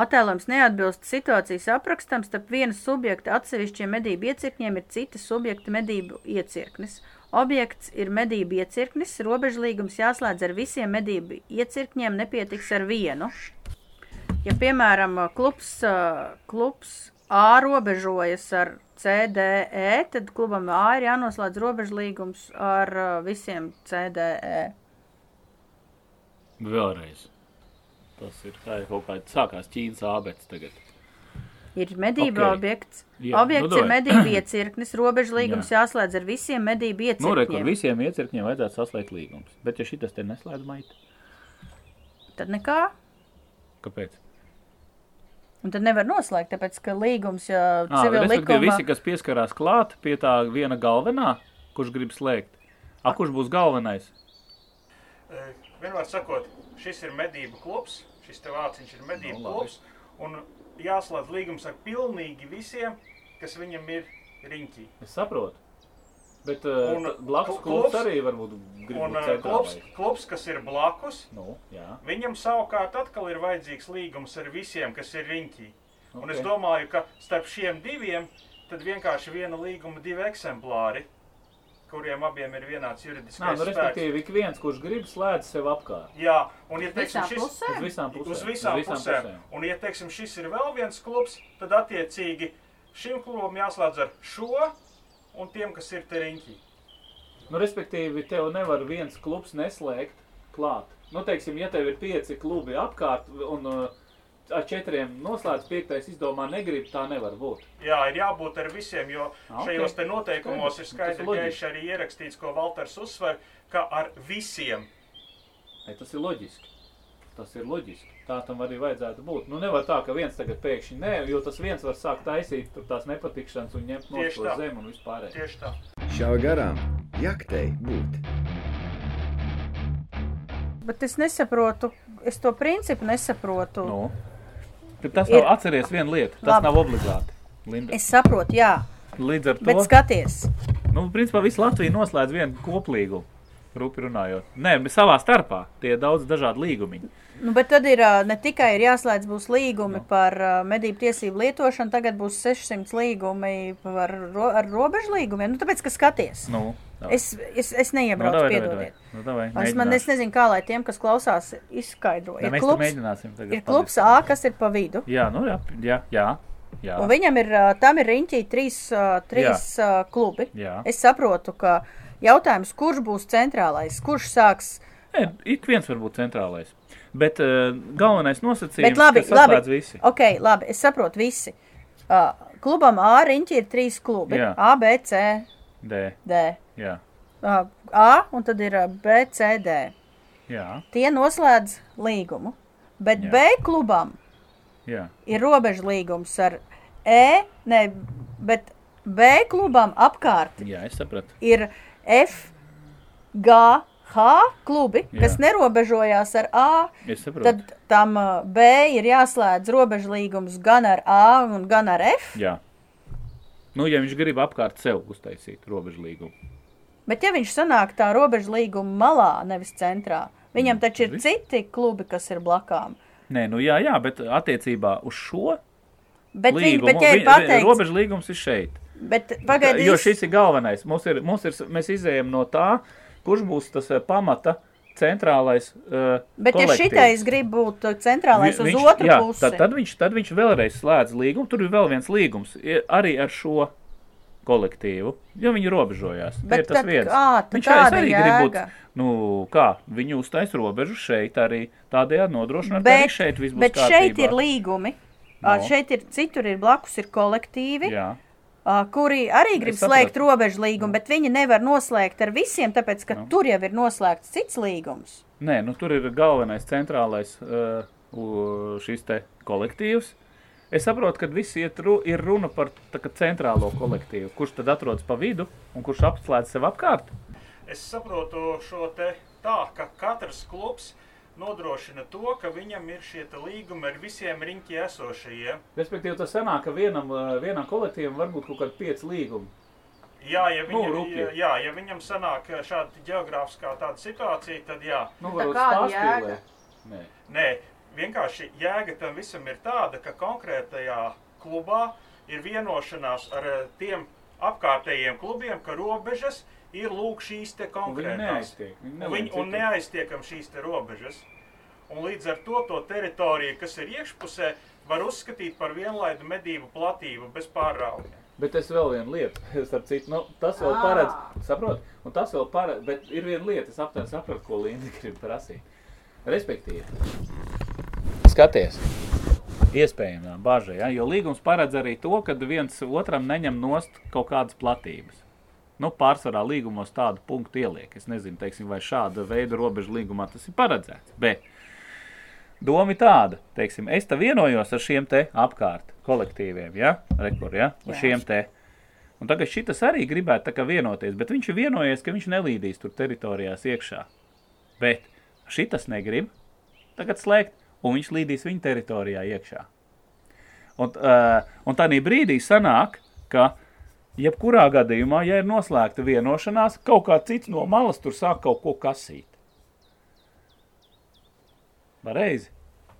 attēlojums neatbilst situācijas aprakstam, starp viena subjekta atsevišķiem medību iecirkņiem ir cita subjekta medību iecirknis. Objekts ir medību iecirknis, robežlīgums jāslēdz ar visiem medību iecirkņiem, nepietiks ar vienu. Ja, piemēram, klubs, ā, klubs A robežojas ar CDE, tad klubam A ir jānoslēdz robežlīgums ar ā, visiem. CDE. Vēlreiz. Tas ir, tā ir kaut kāda sākās Ķīnas ābets tagad. Ir medību Ok. okay. objekts. Jā, Jā, objekts nu nu, ir medību iecirknis, robežlīgums jāslēdz ar visiem medību Nu, re, kur iecirkņiem. visiem iecirkņiem vajadzētu saslēgt līgums. Bet ja šitas te neslēdz maita, Tad nekā. kāpēc? Un tad nevar noslēgt, tāpēc, ka līgums jau civil likumā. visi, kas pieskarās klāt pie tā viena galvenā, kurš grib slēgt. A, kurš būs galvenais? Vienmēr sakot, šis ir medību klubs, šis te vārciņš ir medību Nu, klubs, un jāslēdz līgums ar pilnīgi visiem, kas viņam ir riņķī. Es saprotu. Bet uh, Un blakus kl- klubs klubs- arī varbūt grib Un būt eh, klubs, klubs, kas ir blakus, Nu, jā. viņam savukārt atkal ir vajadzīgs līgums ar visiem, kas ir riņķī. Un es domāju, ka starp šiem diviem tad vienkārši viena līguma divi eksemplāri, kuriem abiem ir vienāds juridiskais Nā, nu, spēks. respektīvi, ik viens, kurš grib slēdz sev apkārt. Jā, un ja teiksim, šis, Uz pusēm? visām pusēm. Uz visām, uz visām pusēm. pusēm. Un, ja teiksim, šis ir vēl viens klubs, tad attiecīgi šim klubam jāslēdz ar šo un tiem, kas ir te riņķī. Nu, respektīvi, tev nevar viens klubs neslēgt klāt. Nu, teiksim, ja tev ir pieci klubi apkārt un uh, ar četriem noslēdz piektais izdomā negrib, tā nevar būt. Jā, ir jābūt ar visiem, jo Ah, ok. šajos te noteikumos ir Skaidrs. skaidri ir loģiski. gaiši arī ierakstīts, ko Valters uzsver, ka ar visiem. Ei, tas ir loģiski. Tas ir loģiski. Tā tam arī vajadzētu būt. Nu, nevar tā, ka viens tagad pēkšņi nē, jo tas viens var sākt taisīt tās nepatikšanas un ņemt no to tā. zemi un vispārēj. Tieši tā. Šāva garām, jaktei būt. Bet es nesaprotu, es to principu nesaprotu. Nu. Bet tas Ir- nav atceries vienu lietu. Tas Labi. nav obligāti. Linda. Es saprotu, jā, Līdz ar to, bet skaties, nu, principā visu Latviju noslēdz vienu koplīgumu. Rupi runājot. Nē, savā starpā tie ir daudz dažādi līgumi. nu, bet tad ir ne tikai ir jāslēdz būs līgumi par ā, medību tiesību lietošanu, tagad būs 600 līgumi par, ro, ar robežu līgumiem. Nu, tāpēc, ka skaties, Nu, tā. es, es, es neiebraucu, davai, davai, piedodiet. davai. Nu, davai, Es, man, es nezinu, kā lai tiem, kas klausās, izskaidro. Jā, Ir klubs, mēģināsim tagad. ir klubs A, kas ir pa vidu. Jā, nu jā, jā, jā. jā. Un viņam ir, tam ir riņķī trīs, trīs ā, klubi. Jā. Es saprotu, ka jautājums, kurš būs centrālais, kurš sāks. Nē, ik viens var būt centrālais. Bet uh, galvenais nosacījums labi, ka labi. visi. Ok, labi, es saprotu visi. Uh, klubam A riņķī ir trīs klubi. Jā. A, B, C, D. D. Jā, Uh, A un tad ir B, C, D. jā, Tie noslēdz līgumu. Bet Jā. B klubam jā. ir robeža līgums ar E, ne, bet B klubam apkārt jā ir F, G, H klubi, Jā. kas nerobežojās ar A. Tad tam uh, B ir jāslēdz robežu līgums gan ar A, un gan ar F. Jā. Nu, ja viņš grib apkārt sev uztaisīt robežu līgumu. Bet, ja viņš sanāk tā robežu līguma malā, nevis centrā, viņam taču ir citi klubi, kas ir blakām. Nē, nu jā, jā, bet attiecībā uz šo Bet, viņi, līgumu, bet ja ir pateikts, robežu līgums ir šeit. Bet pagaidi, Jo šis ir galvenais. Mums ir, mums ir, mēs izējām no tā, kurš būs tas eh, pamata centrālais. Uh, Bet, ja kolektīvs. šitais grib būt centrālais uz Vi- otru jā, pusi, Tad, tad, viņš, tad viņš vēlreiz slēdz līgumu. Tur ir vēl viens līgums arī ar šo kolektīvu, jo viņi robežojās. Bet ir tas tad viens. tad viņš arī grib būt. jēga? Nu, kā viņi uztais robežu šeit arī tādējādi nodrošināt, ka bet, arī šeit viss būs bet šeit kārtībā. ir līgumi. No. Šeit ir citur, ir blakus ir kolektīvi, Jā, ā, kuri arī grib slēgt robežu līgumu, bet viņi nevar noslēgt ar visiem, tāpēc ka Nu. tur jau ir noslēgts cits līgums. Nē, nu, tur ir galvenais centrālais uh, šis te kolektīvs. Es saprotu, ka visi iet ru, ir runa par tā, kā centrālo kolektīvu, kurš tad atrodas pa vidu un kurš apslēdz sev apkārt. Es saprotu šo te tā, ka katrs klubs nodrošina to, ka viņam ir šie līgumi ar visiem riņķi esošajiem. Respektīvi, tas sanāk, ka vienam, uh, vienam kolektīvam var būt kaut kādi pieci līgumi. Jā, ja, Nu, viņam, rupji. jā, jā, ja viņam sanāk šāda geogrāfiskā tāda situācija, tad jā. Nu, Tā varbūt pārspīlēt. jēga? Nē. Nē, vienkārši jēga tam visam ir tāda, ka konkrētajā klubā ir vienošanās ar eh, tiem apkārtējiem klubiem, ka robežas ir lūk šīs te Un Viņi konkrētās. neaiztiek. Viņi Un, viņi, un neaiztiekam šīs te robežas. Un līdz ar to to teritoriju, kas ir iekšpusē, var uzskatīt par vienlaidu medību platību bez pārrauga. Bet es vēl vienu lietu, starp citu, nu, tas vēl Ā. paredz, saprot, un tas vēl paredz, bet ir viena lieta, es aptuveni sapratu, ko Linda grib prasīt. Respektīvi, skaties, iespējamā baža, ja, jo līgums paredz arī to, ka viens otram neņem nost kaut kādas platības. Nu, pārsvarā līgumos tādu punktu ieliek. Es nezinu, teiksim, vai šāda veida robežu līgumā tas ir paredzēts, bet doma ir tāda, teiksim, es te vienojos ar šiem te apkārt kolektīviem, ja, rekur, ja, ar šiem te. Un tagad šitas arī gribētu vienoties, bet viņš ir vienojies, ka viņš nelīdīs tur teritorijās iekšā. Bet šitas negrib tagad slēgt, un viņš līdīs viņa teritorijā iekšā. Un, uh, un tādā brīdī sanāk, ka jebkurā gadījumā, ja ir noslēgta vienošanās, kaut kā cits no malas tur sāk kaut ko kasīt. Pareizi.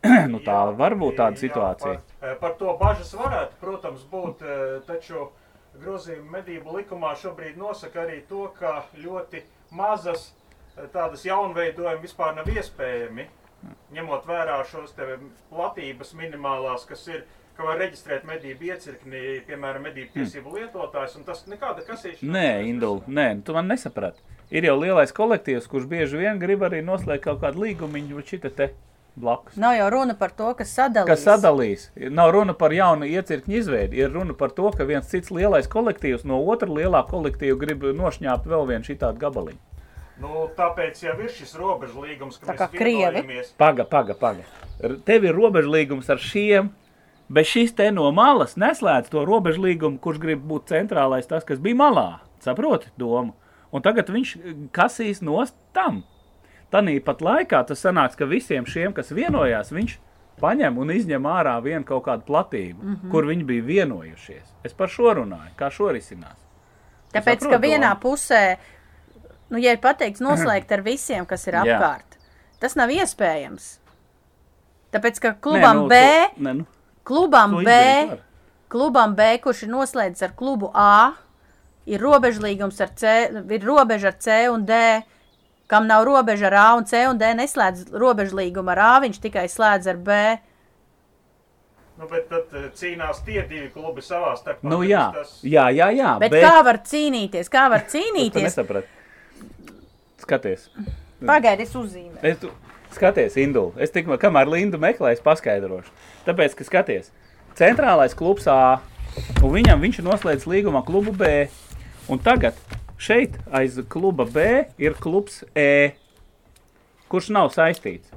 nu, tā Jā, var būt tāda jā, situācija. Par, eh, par to bažas varētu, protams, būt, eh, taču grozījuma medību likumā šobrīd nosaka arī to, ka ļoti mazas eh, tādas jaunveidojumi vispār nav iespējami, ņemot vērā šos te platības minimālās, kas ir, ka var reģistrēt medību iecirkni, piemēram, medību tiesību lietotājs, un tas nekāda kasīšana. Nē, Indul, nē, tu man nesaprati. Ir jau lielais kolektīvs, kurš bieži vien grib arī noslēgt kaut kādu līgumu, vai šita te blakus. Nav jau runa par to, kas sadalīs. Kas sadalīs? Nav runa par jaunu iecirkņu izveidi. Ir runa par to, ka viens cits lielais kolektīvs no otra lielā kolektīva grib nošņāpt vēl vienu šitādu gabaliņu. Nu, tāpēc jau ir šis robežu līgums, ka Tā kā mēs Krievi. vienojamies. Paga, paga, Tev ir robežlīgums ar šiem, bet šis te no malas neslēdz to robežlīgumu, kurš grib būt centrālais, tas, kas bija malā. Saproti domu? Un tagad viņš eh, kasīs nost tam. Tanī pat laikā tas sanāks, ka visiem šiem, kas vienojās, viņš paņem un izņem ārā vienu kaut kādu platību, mm -hmm. kur viņi bija vienojušies. Es par šo runāju, kā šo risinās. Tāpēc, ka saprotu vienā domu. pusē, nu, ja ir pateikts noslēgt ar visiem, kas ir Jā. apkārt, tas nav iespējams. Tāpēc, ka klubam nu, B, To, ne, nu, klubam B, klubam B, kurš ir noslēdzis ar klubu A, ir robežlīgums ar C, ir robeža ar C un D, kam nav robeža ar A un C un D, neslēdz robežlīgumu ar A, viņš tikai slēdz ar B. Nu, bet tad eh, cīnās tie divi klubi savā starpā. Nu, jā, tas- jā, jā, jā. Bet, bet kā var cīnīties? Kā var cīnīties? nesaprati. Skaties. Pagaidi, es uzzīmēju. Es tu, skaties, Indul. Es tikmēr, kamēr Lindu meklēju, paskaidrošu. Tāpēc, ka skaties, centrālais klubs A, un viņam viņš ir noslēdzis līgumā klubu B. Un tagad šeit aiz kluba B ir klubs E, kurš nav saistīts.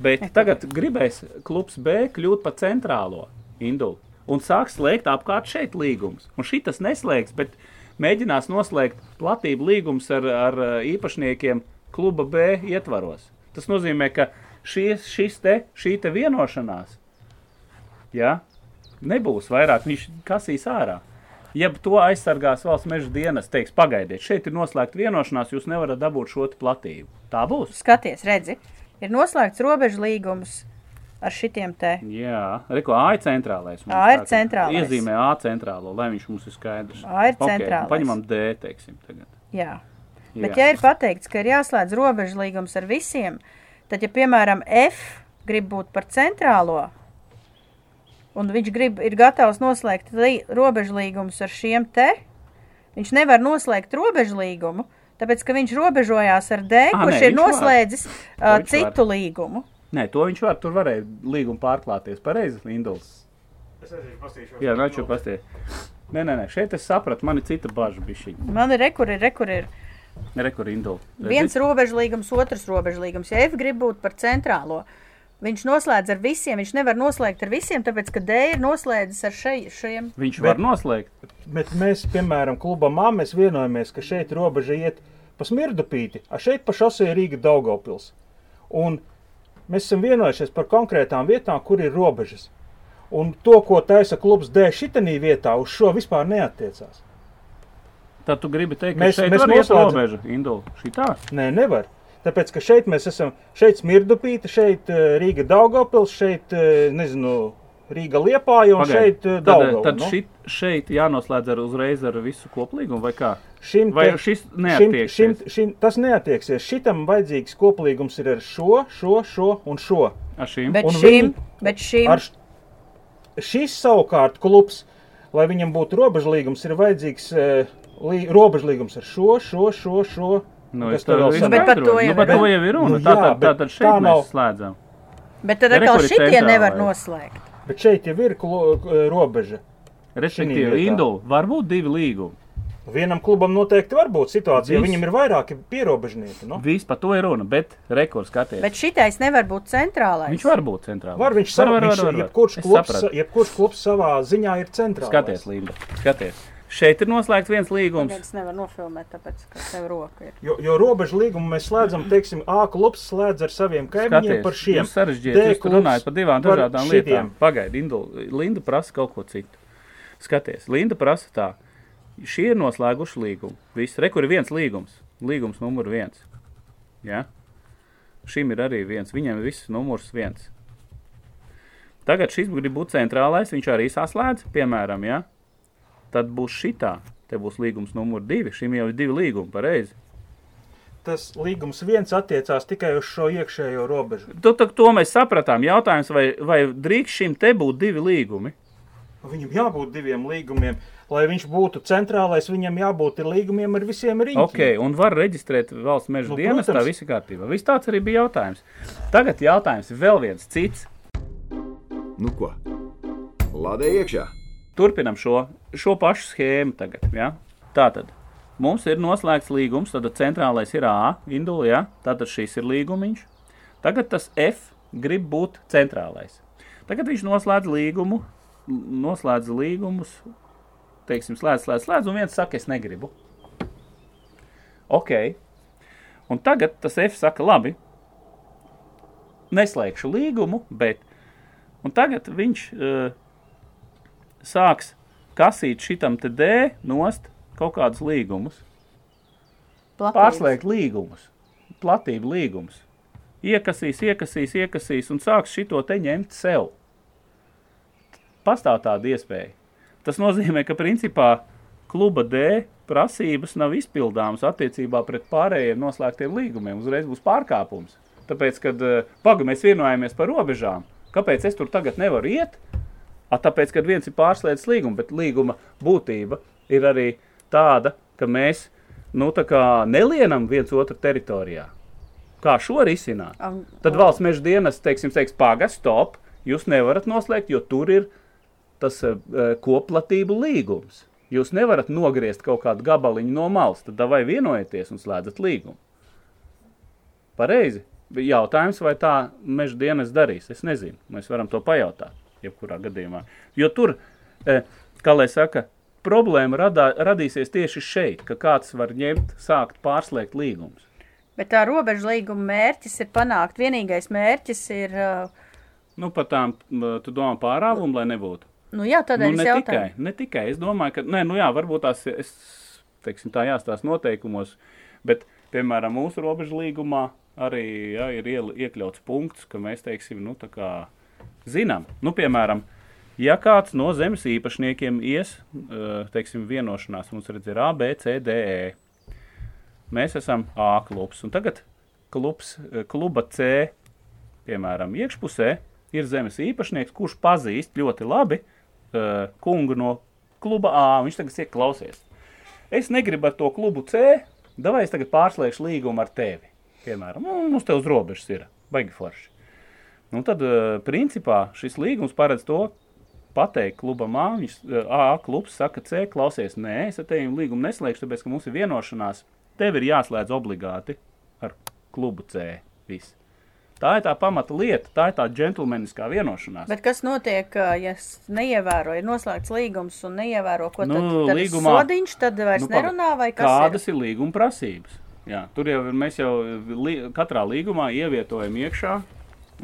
Bet tagad gribēs klubs B kļūt par centrālo Indulu un sāks slēgt apkārt šeit līgumus. Un šitas neslēgs, bet mēģinās noslēgt platību līgumus ar, ar īpašniekiem kluba B ietvaros. Tas nozīmē, ka šis, šis te, šī te vienošanās ja, nebūs vairāk, viņš kasīs ārā. Ja to aizsargās valsts meža dienas, teiks, pagaidiet, šeit ir noslēgta vienošanās, jūs nevarat dabūt šo platību. Tā būs. Skaties, redzi, ir noslēgts robežu līgums ar šitiem te. Jā, reko, A ir centrālais. A ir centrālais. Iezīmē A centrālo, lai viņš mums ir skaidrs. A ir Ok, centrālais. Paņemam D, teiksim, tagad. Jā. Bet, ja ir pateikts, ka ir jāslēdz robežu līgums ar visiem, tad, ja piemēram F grib būt par centrālo, un viņš grib, ir gatavs noslēgt robežu līgumus ar šiem te, viņš nevar noslēgt robežu līgumu, tāpēc, ka viņš robežojās ar D, Ā, kurš nē, ir var. noslēdzis To uh, citu līgumu. Nē, to viņš var. Tur varēja līgumu pārklāties. Pareizi, Linduls. Es aiziet pastīšos. Jā, naču pastie. Nē, nē, nē, šeit es sapratu, man ir cita bažas bišķiņa. Man ir rekur, ir rekur, ir Rekur Indul. viens robežu līgums, otrs robežu līgums. Ja F grib būt par centrālo, viņš noslēdz ar visiem, viņš nevar noslēgt ar visiem, tāpēc, ka D ir noslēdzis ar šai, šiem. Viņš Bet- var noslēgt. Bet mēs, piemēram, klubā MA, mēs vienojamies, ka šeit robeža iet pa smirdupīti, a šeit pa šosei Rīga Daugavpils. Un mēs esam vienojušies par konkrētām vietām, kur ir robežas. Un to, ko taisa klubs D šitanī vietā, uz šo vispār neatiecās. Tad tu gribi teikt, ka Mēs- šeit mēs var iet noslēdzam- robeža. Indul, šitā. Nē, nevar. Tāpēc, ka šeit mēs esam, šeit smirdupīti, šeit eh, Rīga Daugavpils, šeit, eh, nezinu, Rīga Liepāja un Pagaid, šeit eh, Tad, tad nu. šit, šeit jānoslēdz ar uzreiz ar visu koplīgumu vai kā? Šim Vai te- šis Šim, neatieksies? šim, šim, tas neatieksies. Šitam vajadzīgs koplīgums ir ar šo, šo, šo un šo. Ar šīm? Bet Un šim, viņi- bet šim, Ar šis savukārt klubs, lai viņam būtu robežlīgums, ir vajadzīgs uh, robežlīgums ar šo, šo, šo, šo. Nu, es tev vēl Nu, bet par to jau nu, par ir- to jau ir runa. Nu, tā, jā, tad, tā bet tad tā šeit nav- mēs slēdzam. bet tad atkal ir šitie nevar noslēgt. Bet šeit jau ir robeža. Respektīvi, vietā. Indul, var būt divi līgumi. Vienam klubam noteikti var būt situācija, ja Viss. viņam ir vairāki pierobežnieki. Nu? Viss par to ir runa, bet rekurs skaties. Bet šitais nevar būt centrālais. Viņš var būt centrālais. Var viņš savā ziņā, jebkurš Es klubs, sapratu. jebkurš klubs savā ziņā ir centrālais. Skaties, Linda, skaties. Šeit ir noslēgts viens līgums. Viens nevar nofilmēt, tāpēc, ka tev roka ir. Jo, jo robežu līgumu mēs slēdzam, teiksim, A klubs slēdz ar saviem kaimiņiem Skaties, par šiem. Jūs sarežģījat, D jūs tur runājat par divām par dažādām šitiem. lietām. Pagaidi, Indu, Linda prasa kaut ko citu. Skaties, Linda prasa tā. Šie ir noslēguši līgumu. Viss, re, kur ir viens līgums. Līgums numur viens. Ja? Šim ir arī viens. Viņam ir viss numurs viens. Tagad šis grib būt centrālais, viņš arī saslēdz, piemēram, ja? Tad būs šitā. Te būs līgums numur divi. Šim jau ir divi līgumi, pareizi. Tas līgums viens attiecās tikai uz šo iekšējo robežu. To, to, to mēs sapratām. Jautājums, vai, vai drīkst šim te būt divi līgumi? Viņam jābūt diviem līgumiem. Lai viņš būtu centrālais, viņam jābūt ir līgumiem ar visiem riņķiem. Ok, un var reģistrēt valsts meža Nu, dienestā, protams. viss ir kārtībā. Viss tāds arī bija jautājums. Tagad jautājums ir vēl viens cits. Nu ko? Lādē iekšā! Turpinam šo, šo pašu schēmu tagad. Ja? Tātad mums ir noslēgts līgums, tad centrālais ir A, indula, ja? tātad šis ir līgumiņš. Tagad tas F grib būt centrālais. Tagad viņš noslēdz līgumu, noslēdz līgumus, teiksim, slēdz, slēdz, slēdz, un viens saka, es negribu. Ok. Un tagad tas F saka, labi, neslēgšu līgumu, bet. Un tagad viņš uh, sāks kasīt šitam te D nost kaut kādus līgumus. Platības. Pārslēgt līgumus, platību līgumus. Iekasīs, iekasīs, iekasīs un sāks šito te ņemt sev. Pastāv tāda iespēja. Tas nozīmē, ka principā kluba D prasības nav izpildāmas attiecībā pret pārējiem noslēgtiem līgumiem. Uzreiz būs pārkāpums. Tāpēc, kad eh, paga mēs vienojāmies par robežām, kāpēc es tur tagad nevaru iet? Tāpēc, kad viens ir pārslēdzis līgumu, bet līguma būtība ir arī tāda, ka mēs nu, tā nelienam viens otru teritorijā. Kā šo risināt? Un- Tad valsts meža dienas teiksim, teiks, pagaidi, stop, jūs nevarat noslēgt, jo tur ir tas uh, koplatību līgums. Jūs nevarat nogriezt kaut kādu gabaliņu no malas, tad vai vienojieties un slēdzat līgumu. Pareizi. Jautājums, vai tā meža dienas darīs, es nezinu. Mēs varam to pajautāt, jebkurā gadījumā. Jo tur, eh, kā lai saka, problēma radā, radīsies tieši šeit, ka kāds var ņemt, sākt pārslēgt līgumus. Bet tā robežu līguma mērķis ir panākt. Vienīgais mērķis ir, uh, Nu, par tām, tu domā pārāvumu, lai nebūtu? nu jā, tādēļ Nu, ne jautāju. tikai, ne tikai. Es domāju, ka, nē, nu jā, varbūt tās, es, teiksim, tā jāstāsta noteikumos, bet, piemēram, mūsu robežu līgumā arī jā, ir iekļauts punkts, ka mēs, teiksim, nu, tā kā zinām, nu, piemēram, ja kāds no zemes īpašniekiem ies, eh, teiksim, vienošanās, mums redz ir A, B, C, D, E, mēs esam A klubs. Un tagad klubs, eh, kluba C, piemēram, iekšpusē ir zemes īpašnieks, kurš pazīst ļoti labi uh, kungu no kluba A. Viņš tagad iek klausies. Es negribu ar to klubu C, davai es tagad pārslēgšu līgumu ar tevi. Piemēram, mums te uz robežas ir baigi forši. Nu, tad, uh, principā, šis līgums paredz to, pateikt klubam A, viņš uh, A klubs saka C, klausies, nē, es ar tevi līgumu neslēgšu, tāpēc, ka mums ir vienošanās, tev ir jāslēdz obligāti ar klubu C. Viss. Tā ir tā pamata lieta, tā ir tā džentlmeniskā vienošanās. Bet kas notiek, ā, ja es neievēroju, ir noslēgts līgums un neievēro, ko Nu, tad, tad līgumā- sodiņš, tad vairs Nu, nerunā, vai kas Kādas ir? ir līguma prasības? Jā, tur jau mēs jau li, katrā līgumā ievietojam iekšā,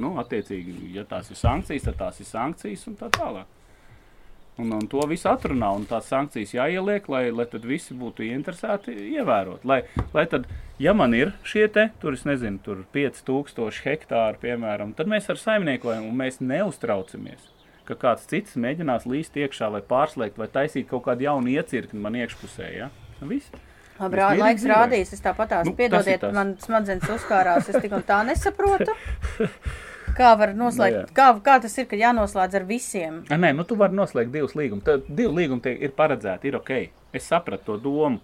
nu, attiecīgi, ja tās ir sankcijas, tad tās ir sankcijas un tā tālāk. Un, un to visu atrunā, un tās sankcijas jāieliek, lai, lai tad visi būtu ieinteresēti ievērot. Lai, lai tad, ja man ir šie te, tur es nezinu, tur 5000 hektāri, piemēram, tad mēs ar saimniekojam un mēs neuztraucamies, ka kāds cits mēģinās līst iekšā vai pārslēgt vai taisīt kaut kādu jaunu iecirkni man iekšpusē, ja? Nu, viss. Labi, rā, laiks dzīvojam. rādīs, es tāpat tās Nu, piedodiet, man smadzenes uzkārās, es tik un tā nesaprotu. Kā var Nu, noslēgt, kā, kā tas ir, ka jānoslēdz ar visiem? A, nē, nu tu vari noslēgt divus līgumus. Tad divi līgumi tie ir paredzēti, ir ok. Es sapratu to domu.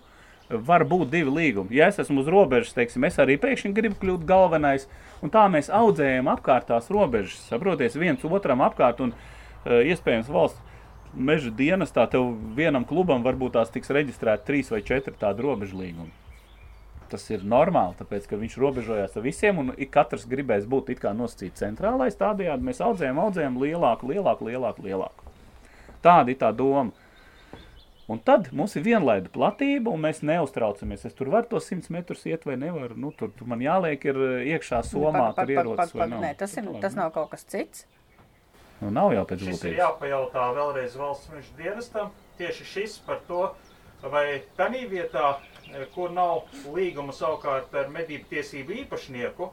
Var būt divi līgumi. Ja es esmu uz robežas, teiksim, es arī pēkšņi gribu kļūt galvenais, un tā mēs audzējam apkārt tās robežas, saproties, viens otram apkārt, un uh, iespējams valsts meža dienestā tev vienam klubam varbūt tās tiks reģistrēti trīs vai četri tādi robežu līgumi. Tas ir normāli, tāpēc, ka viņš robežojās ar visiem, un katrs gribēs būt it kā nosacīts centrālais. Tādējādi mēs audzējam, audzējam lielāku, lielāku, lielāku, lielāku. Tāda ir tā doma. Un tad mums ir vienlaida platība, un mēs neuztraucamies. Es tur varu to 100 metrus iet vai nevaru. Nu, tur, tur man jāliek ir eh, iekšā somā, Pag- pag- tur ierodas. Nē, tas, ir, tas nu. nav kaut kas cits. Nu, nav jau pēc būtības. jāpajautā vēlreiz valsts meža dienestam. Tieši šis par to, vai tādā vietā, kur nav līguma savukārt ar medību tiesību īpašnieku,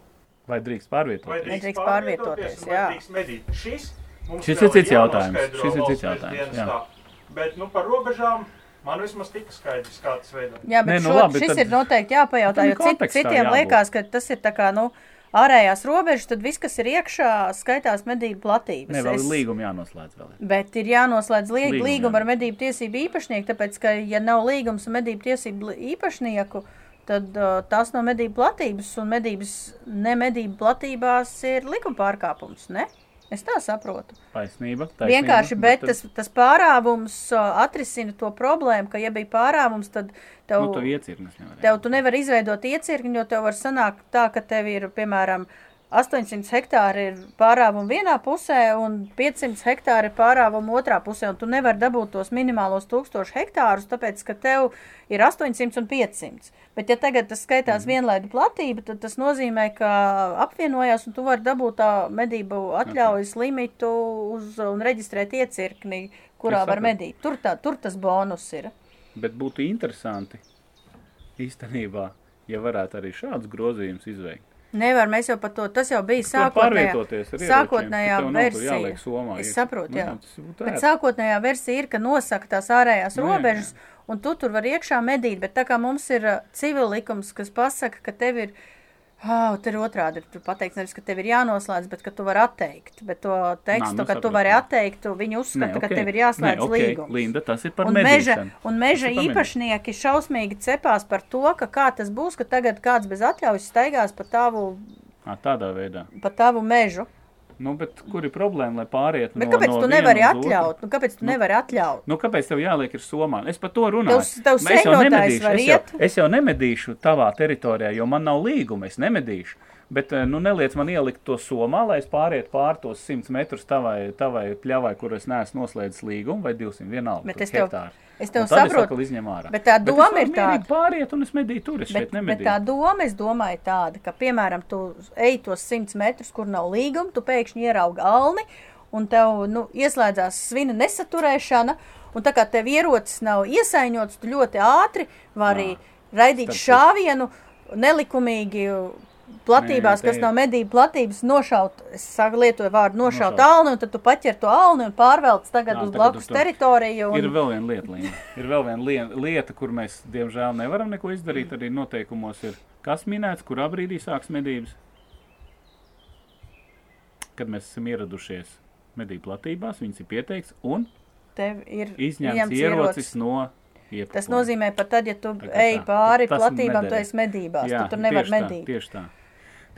Vai drīkst vai pārvietot? drīkst Nedrīkst pārvietoties, pārvietoties, vai jā. drīkst medīt. Šis mums Šis ir cits jautājums, šis ir cits jautājums, dienestā. Bet nu, par robežām man vismaz tika skaidrs, kā tas veidojas. Jā, bet Nē, nu šo, labi, šis tad- ir noteikti jāpajautā, jo cit, citiem liekas, ka tas ir tā kā, nu, ārējās robežas, tad viss, kas ir iekšā, skaitās medību platības. Nē, vēl Es- līguma jānoslēdz vēl. ir. Bet ir jānoslēdz Līgumi, līguma jā. ar medību tiesību īpašnieku, tāpēc, ka, ja nav līgums ar medību tiesību īpašnieku, tad uh, tās nav medību platības, un medības, ne medību platībās ir likuma pārkāpums, ne? Es tā saprotu. Taisnība. taisnība Vienkārši, bet tad- tas, tas pārāvums uh, atrisina to problēmu, ka, ja bija pārāvums, tad tev, Nu, tu iecirknis nevari. tev tu nevari izveidot iecirkni, jo tev var sanākt tā, ka tev ir, piemēram, 800 hektāri ir pārāvuma vienā pusē un 500 hektāri ir pārāvuma otrā pusē, tu nevari dabūt tos minimālos 1000 hektārus, tāpēc, ka tev ir 800 un 500. Bet, ja tagad tas skaitās Mhm. vienlaidu platība, tad tas nozīmē, ka apvienojās, un tu vari dabūt tā medību atļaujas limitu uz, un reģistrēt iecirkni, kurā var medīt. Tur, tā, tur tas bonus ir. Bet būtu interesanti īstenībā, ja varētu arī šādus grozījumus izveikt. Nevar, mēs jau par to, tas jau bija sākotnējā, sākotnējā versija. somā Es saprotu, Nu, jā. būtu Bet sākotnējā versija ir, ka nosaka tās ārējās Nu, jā, robežas, un tu tur var iekšā medīt, bet tā kā mums ir uh, civil likums, kas pasaka, ka tev ir, oh, tur ir otrādi, tur pateikts nevis, ka tev ir jānoslēdz, bet ka tu vari atteikt, bet to tekstu, nu ka tu sapratu. vari atteikt, tu- viņi uzskata, ka tev ir jāslēdz Nē, ok, līgums. Linda, tas ir par Un meža, medīšanu. un meža ir par īpašnieki šausmīgi cepās par to, ka kā tas būs, ka tagad kāds bez atļaujas staigās pa tavu, Ā, tādā veidā. pa tavu mežu. Nu, bet kur ir problēma, lai pāriet Bet no, kāpēc no tu nevari atļaut? Nu, kāpēc tu nevari atļaut? Nu, kāpēc tev jāliek ir somā? Es par to runāju. Tavs- tavs Nu, es jau nemedīšu, es jau, es jau nemedīšu tavā teritorijā, jo man nav līguma, es nemedīšu. Bet, eh, nu, neliec man ielikt to somā, lai es pārietu pār tos 100 metrus tavai, tavai pļavai, kur es neesmu noslēdzis līgumu, vai 200 vienalga. Bet es tev- hektāri. es tev saprotu, atkal izņem ārā. bet tā doma varu ir tāda. Pāriet, un es medīju tur, es Bet, šeit bet nemedīju. tā doma, es domāju, tāda, ka, piemēram, tu ej tos 100 metrus, kur nav līguma, tu pēkšņi ieraugi alni, un tev nu, ieslēdzās svina nesaturēšana, un tā kā tev ierocis nav iesaiņots, tu ļoti ātri vari raidīt starp šāvienu nelikumīgi platībās, kas nav medību platības, nošaut, es saku, lietoju vārdu nošaut Nošaut. alni, un tad tu paķer to alni un pārvelc tagad Jā, uz tagad blakus to. teritoriju. Ir Un... vēl viena lieta, Līna. Ir vēl viena lieta, kur mēs, diemžēl, nevaram neko izdarīt. Arī noteikumos ir kas minēts, kurā brīdī sāks medības. Kad mēs esam ieradušies medību platībās, viņas ir pieteikts un Tev ir izņemts ierocis no iepakojuma. Tas nozīmē, ka tad, ja tu Tā ej tā. pāri Tas platībām, tu nederēs. esi medībās. Jā, tu tur nevar tieši tā, medīt. Tieši tā.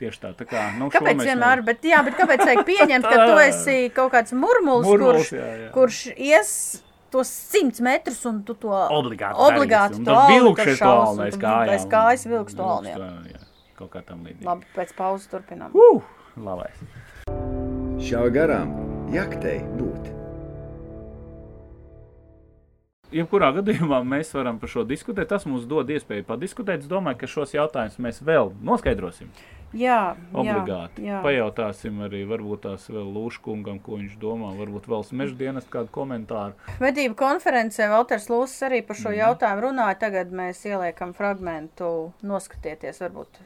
Tieši tā. tā kā, nu, šo Kāpēc mēs vienmēr, bet, jā, bet kāpēc vajag pieņemt, ka tu esi kaut kāds murmulis, Murmulis, kurš, jā, jā. kurš ies tos simts metrus un tu to Obligāti obligāti darīsi, un to vilkšu to un aiz tu kājām. aiz kājas vilks to alni, jā. Vilkšu, jā. Kaut kā tam līdzīgi. Labi, pēc pauzes turpinām. Uh, labais. Šā garām jaktei būt. Jebkurā gadījumā mēs varam par šo diskutēt. Tas mums dod iespēju padiskutēt. Es domāju, ka šos jautājumus mēs vēl noskaidrosim. Jā, Obligāti. jā, jā. Pajautāsim arī varbūt tās vēl Lūškungam, ko viņš domā. Varbūt vēl meža dienas kādu komentāru. Medību konferencē Valters Lūsis arī par šo Mhm. jautājumu runāja. Tagad mēs ieliekam fragmentu, noskatieties, varbūt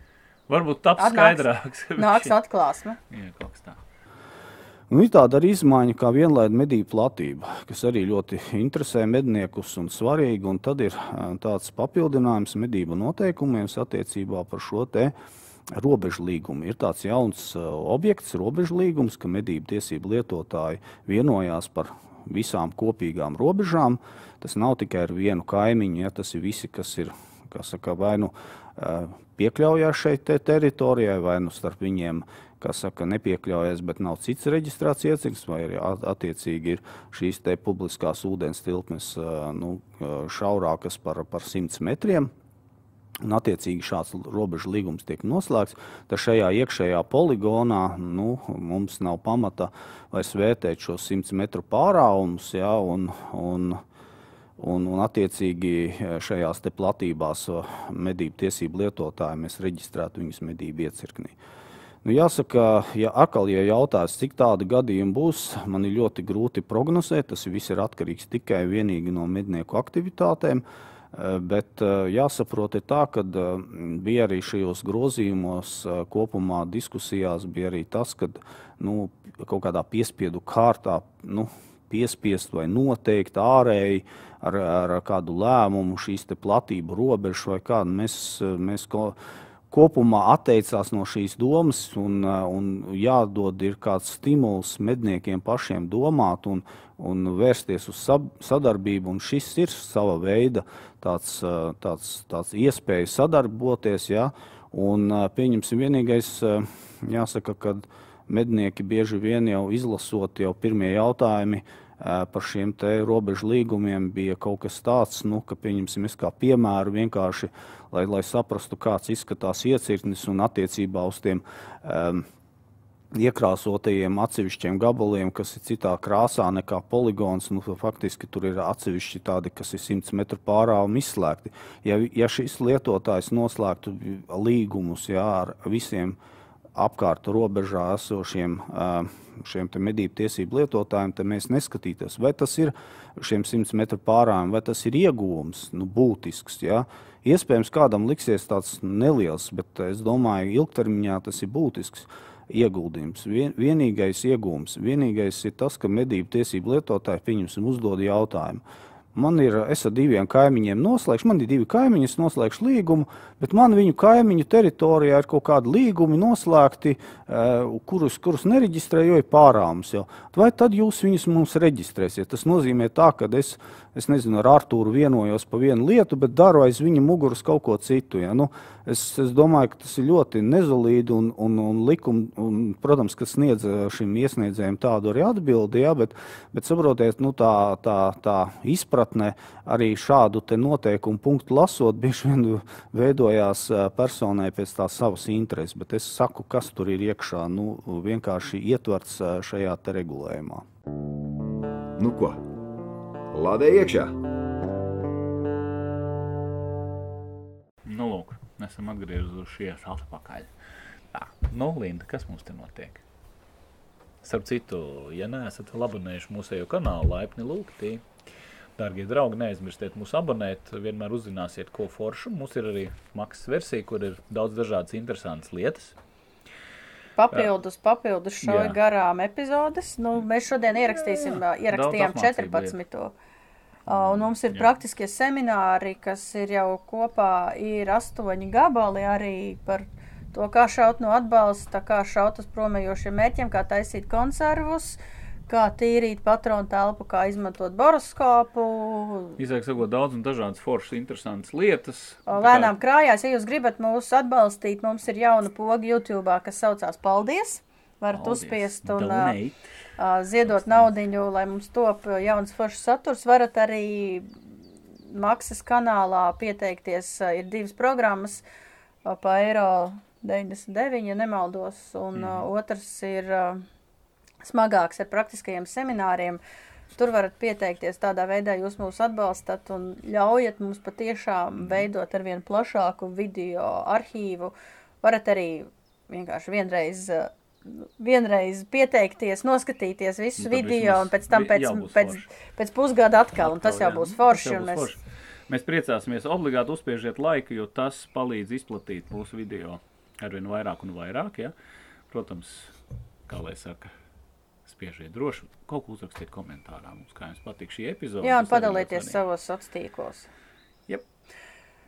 Varbūt taps Atnāks- skaidrāks. nāks atklāsme. Jā, kaut kas tā. Nu, ir tāda arī izmaiņa kā vienlaida medību platība, kas arī ļoti interesē medniekus un svarīgi. Un tad ir tāds papildinājums medību noteikumiem attiecībā par šo te robežu līgumu. Ir tāds jauns ā, objekts, robežu līgums, ka medību tiesību lietotāji vienojās par visām kopīgām robežām. Tas nav tikai ar vienu kaimiņu, ja tas ir visi, kas ir saka, vai nu ā, piekļaujās šai te teritorijai, vai nu starp viņiem kas saka, nepiekļaujas, bet nav cits reģistrācijas iecirknis, vai arī at- attiecīgi ir šīs te publiskās ūdens tilpnes ā, nu, šaurākas par, par 100 metriem. Un, attiecīgi, šāds robežu līgums tiek noslēgts. Tad šajā iekšējā poligonā nu, mums nav pamata vairs vērtēt šo 100 metru pārāvumus. Ja, un, un, un, un, attiecīgi, šajās te platībās ā, medību tiesību lietotāji mēs reģistrētu viņus medību iecirknī. Nu, jāsaka, ja atkal ja jautās, cik tādu gadījumu būs, man ir ļoti grūti prognozēt. Tas viss ir atkarīgs tikai vienīgi no mednieku aktivitātēm. Eh, Bet eh, jāsaprot, tā, ka bija arī šajos grozījumos, eh, kopumā diskusijās, bija arī tas, ka nu, kaut kādā piespiedu kārtā nu, piespiest vai noteikt ārēji ar, ar kādu lēmumu šīs platību robežas vai kādu. Mēs, eh, mēs ko, kopumā atteicās no šīs domas, un, uh, un jādod ir kāds stimuls medniekiem pašiem domāt un, un vērsties uz sab, sadarbību. Un šis ir sava veida tāds, uh, tāds, tāds iespēja sadarboties. Ja? Un, uh, pieņemsim, vienīgais, jāsaka, ka mednieki bieži vien jau izlasot jau pirmie jautājumi uh, par šiem te robežu līgumiem bija kaut kas tāds, nu, ka, pieņemsim, es kā piemēru vienkārši, lai, lai saprastu, kāds izskatās iecirknis un attiecībā uz tiem um, iekrāsotajiem atsevišķiem gabaliem, kas ir citā krāsā nekā poligons. Nu, faktiski tur ir atsevišķi tādi, kas ir 100 metru pārāvumi izslēgti. Ja, ja šis lietotājs noslēgtu līgumus jā, ar visiem apkārt robežā esošiem šiem medību tiesību lietotājiem, tad mēs neskatītos, vai tas ir šiem 100 metru pārājiem, vai tas ir iegūms, nu, būtisks. Ja? Iespējams, kādam liksies tāds neliels, bet es domāju, ilgtermiņā tas ir būtisks ieguldījums. Vien, vienīgais iegūms, vienīgais ir tas, ka medību tiesību lietotāji pieņemsim uzdod jautājumu. Man ir, es ar diviem kaimiņiem noslēgšu, man ir divi kaimiņi, es noslēgšu līgumu, bet man viņu kaimiņu teritorijā ir kaut kādi līgumi noslēgti, eh, kurus, kurus nereģistrēju, jo ir pārāms. Vai tad jūs viņus mums reģistrēsiet? Tas nozīmē tā, ka es, es nezinu, ar Artūru vienojos par vienu lietu, bet daru aiz viņa muguras kaut ko citu. Ja? Nu, es, es domāju, ka tas ir ļoti nezolīdi un, un, un likumi, un, protams, ka sniedz eh, šim iesniedzējiem tādu arī atbildi, ja? bet, bet saprotiet, nu, tā, tā, tā izpratne arī šādu te noteikumu punktu lasot, bieži vien veidojās eh, personai pēc tās savas intereses, bet es saku, kas tur ir iekšā, nu, vienkārši ietverts eh, šajā te regulējumā. Nu ko? Lādē iekšā! Nu, lūk, mēs esam atgriezušies atpakaļ. Tā, nu, Linda, kas mums te notiek? Starp citu, ja neesat abonējuši mūsu kanālu, laipni lūgti. Darbie draugi, neaizmirstiet mūs abonēt. Vienmēr uzzināsiet, ko foršu. Mums ir arī maksas versija, kur ir daudz dažādas interesantas lietas. Papildus, papildus šai Jā. garām epizodes. Nu, mēs šodien ierakstīsim, ā, ierakstījām Daudz apmācību 14. Ā, Un mums ir Jā. praktiskie semināri, kas ir jau kopā, ir astoņi gabali arī par to, kā šaut no atbalsta, kā šaut uz promējošiem mērķiem, kā taisīt konservus, kā tīrīt patronu telpu, kā izmantot boroskopu. Izsaka sakot, daudz un dažādas foršas, interesantas lietas. Lēnām krājās, ja jūs gribat mūs atbalstīt, mums ir jauna poga YouTube, kas saucās Paldies! Varat Paldies. uzspiest un Donate. Ziedot naudiņu, lai mums top jauns foršs saturs. Varat arī maksas kanālā pieteikties. Ir divas programmas pa eiro 99, ja nemaldos, un mm. otrs ir smagāks ar praktiskajiem semināriem. Tur varat pieteikties tādā veidā, jūs mūs atbalstat un ļaujat mums patiešām veidot ar vien plašāku video arhīvu. Varat arī vienkārši vienreiz, uh, vienreiz pieteikties, noskatīties visu Nu, video un pēc tam pēc, pēc, pēc pusgada atkal, un tas Atkal, jau jā. būs Tas forši. jau un būs Mēs, forši. Mēs priecāsimies, obligāti uzspiežiet laiku, jo tas palīdz izplatīt mūsu video arvien vairāk un vairāk. Ja? Protams, kā lai saka, spiežiet droši. Kaut ko uzrakstiet komentārā mums, kā jums patīk šī epizode. jā, un Tas padalieties savos sociālos tīklos.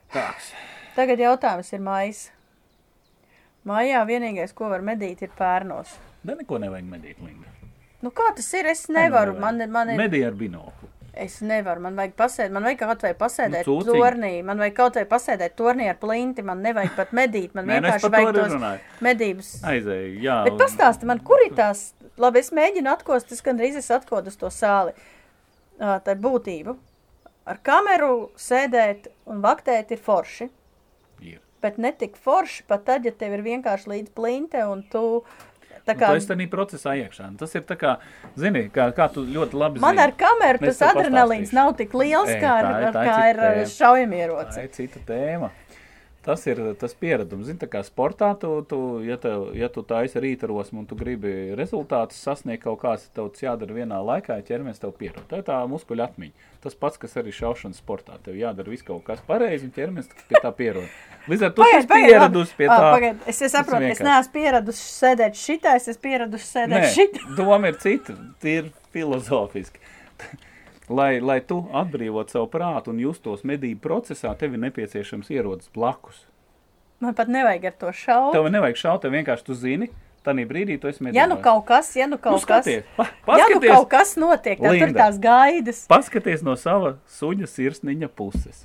Tāks. Tagad jautājums ir maijs. Maijā vienīgais, ko var medīt, ir pērnos. Da neko nevajag medīt, Linda. Nu, kā tas ir? Es nevaru. Man, ir- man ir Medī ar binoklu. Es nevaru, man vajag pasēdēt, man vajag kaut vai pasēdēt Nu, cūciņ. tornī, man vajag kaut vai pasēdēt tornī ar plinti, man nevajag pat medīt, man Nē, nu, vienkārši vajag tos runāju. medības. Aizēju, jā. Bet pastāsti man, kur ir tās, labi, es mēģinu atkost, es gandrīz es atkodu uz to sāli, tā būtību. Ar kameru sēdēt un vaktēt ir forši, Ir. Bet netik forši pat tad, ja tev ir vienkārši līdz plinte un tu, tā Nu, kā, Tu esi tādā procesā iekšā. Tas ir kā, zini, kā, kā tu ļoti labi man zini. ar kameru tas adrenalīns nav tik liels, Ē, kā ar, ir- ir kā ir tēma. šaujamieroci. Tā ir cita tēma. Tas ir tas pieredums. Zini, kā sportā, tu, tu, ja, tev, ja tu taisi rītarosmu un tu gribi rezultātus sasniegt kaut kāds, tev tas jādara vienā laikā, ja ķermenis tev pierod. Tā ir tā muskuļu atmiņa. Tas pats, kas arī šaušanas sportā. Tev jādara viss kaut kas pareizi un ķermenis pie tā pierod. Līdz ar to tu esi pieradusi pie tā. Pagaid, es, es saprotu, es vienkārši. neesmu pieradusi sēdēt šitā, es esmu pieradusi sēdēt Nē, šitā. doma ir cita, ir filozofiski. lai, lai tu atbrīvotu savu prātu un justos medību procesā, tev ir nepieciešams ierodas blakus. Man pat nevajag ar to šaut. Tev nevajag šaut, tev vienkārši tu zini, tādā brīdī tu esi medībās. Ja nu kaut kas, ja nu kaut nu, kas, skaties, pa, ja nu paskaties, kaut kas notiek, tad tur Linda. tās gaidas. paskaties no sava suņa sirsniņa puses.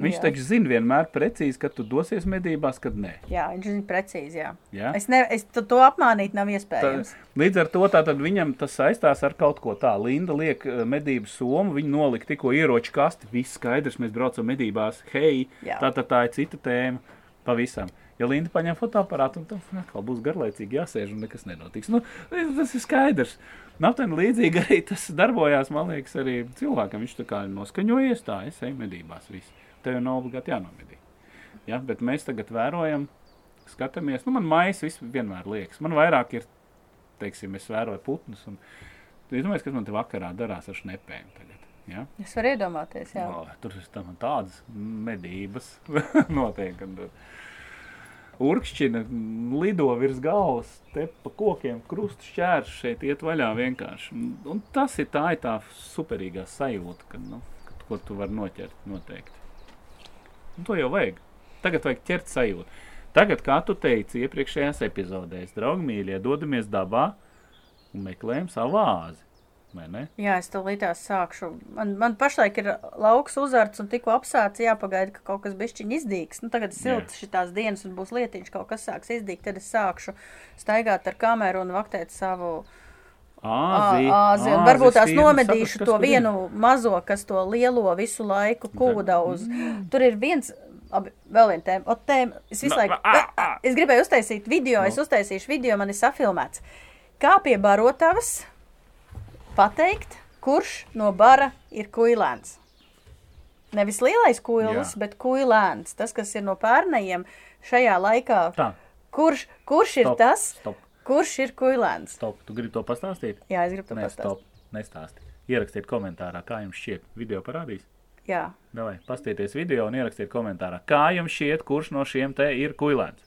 Viņš Jā. taču zina vienmēr precīzi, kad tu dosies medībās, kad nē. Jā, viņš zina precīzi, jā. Ja? Es, ne, es to, to apmānīt nav Tā, iespējams. līdz ar to tātad viņam tas saistās ar kaut ko tādu. Linda liek eh, medību somu, viņa nolika tikko ieroču kasti. Viss skaidrs, mēs braucam medībās. Hei, Jā. tā, tā, tā ir cita tēma. Pavisam. Ja Linda paņem fotoaparātu, tad atkal būs garlaicīgi jāsēž un nekas nenotiks. Nu, tas ir skaidrs. Un aptuveni līdzīgi arī tas darbojās, man liekas, arī cilvēkam. Viņš tā kā noskaņojies, tā es eju medībās. Viss. Tev nav obligāti jānomedī. Ja? Bet mēs tagad vērojam, skatāmies. Nu, man maisa vienmēr liekas. Man vairāk ir teiksim, es vēroju putnus. Un, es domāju, kas man te vakarā darās ar šnepēm. Tagad, ja? Es varu iedomāties, jā. o, tur ir tam tādas medības notiek. Tur Urkšķina lido virs galvas, te pa kokiem, krustu šķērš šeit iet vaļā vienkārši. Un tas ir tā, ir tā superīgā sajūta, kad, nu, kad, ko tu vari noķert noteikti. Un to jau vajag. Tagad vajag ķert sajūtu. Tagad, kā tu teici iepriekšējās epizodēs, draugi mīļie, dodamies dabā un meklējam savu vāzi. Jā, es līdās sākšu. Man, man pašlaik ir lauks uzarts un tikko apsācis jāpagaida, ka kaut kas bišķiņ izdīgs. Nu, tagad silts šitās dienas un būs lietiņš, kaut kas sāks izdīgt, tad es sākšu staigāt ar kameru un vaktēt savu Āzi, āzi. Un varbūt tās nomedīšu saprast, to tur ir. vienu mazo, kas to lielo visu laiku kūda uz. Tur ir viens. Labi, vēl viena tēma. O, tēma. Es visu Nu, laiku. ā, ā. Es gribēju uztaisīt video, es uztaisīšu video, man ir safilmēts. Kā pie barotavas pateikt, kurš no bara ir kuilēns? Nevis lielais kuilis, Jā. bet kuilēns. Tas, kas ir no pērnajiem šajā laikā. Tā, Kurš, kurš ir Stop, tas, stop. Kurš ir kuilēns? stop. Tu gribi to pastāstīt? Jā, es gribu to Nē, pastāstīt. stop. Nestāsti. Ierakstiet komentārā, kā jums šķiet. Video parādīs. Jā, Davai, pastieties video un ierakstiet komentārā, kā jums šķiet, kurš no šiem te ir kuilēns.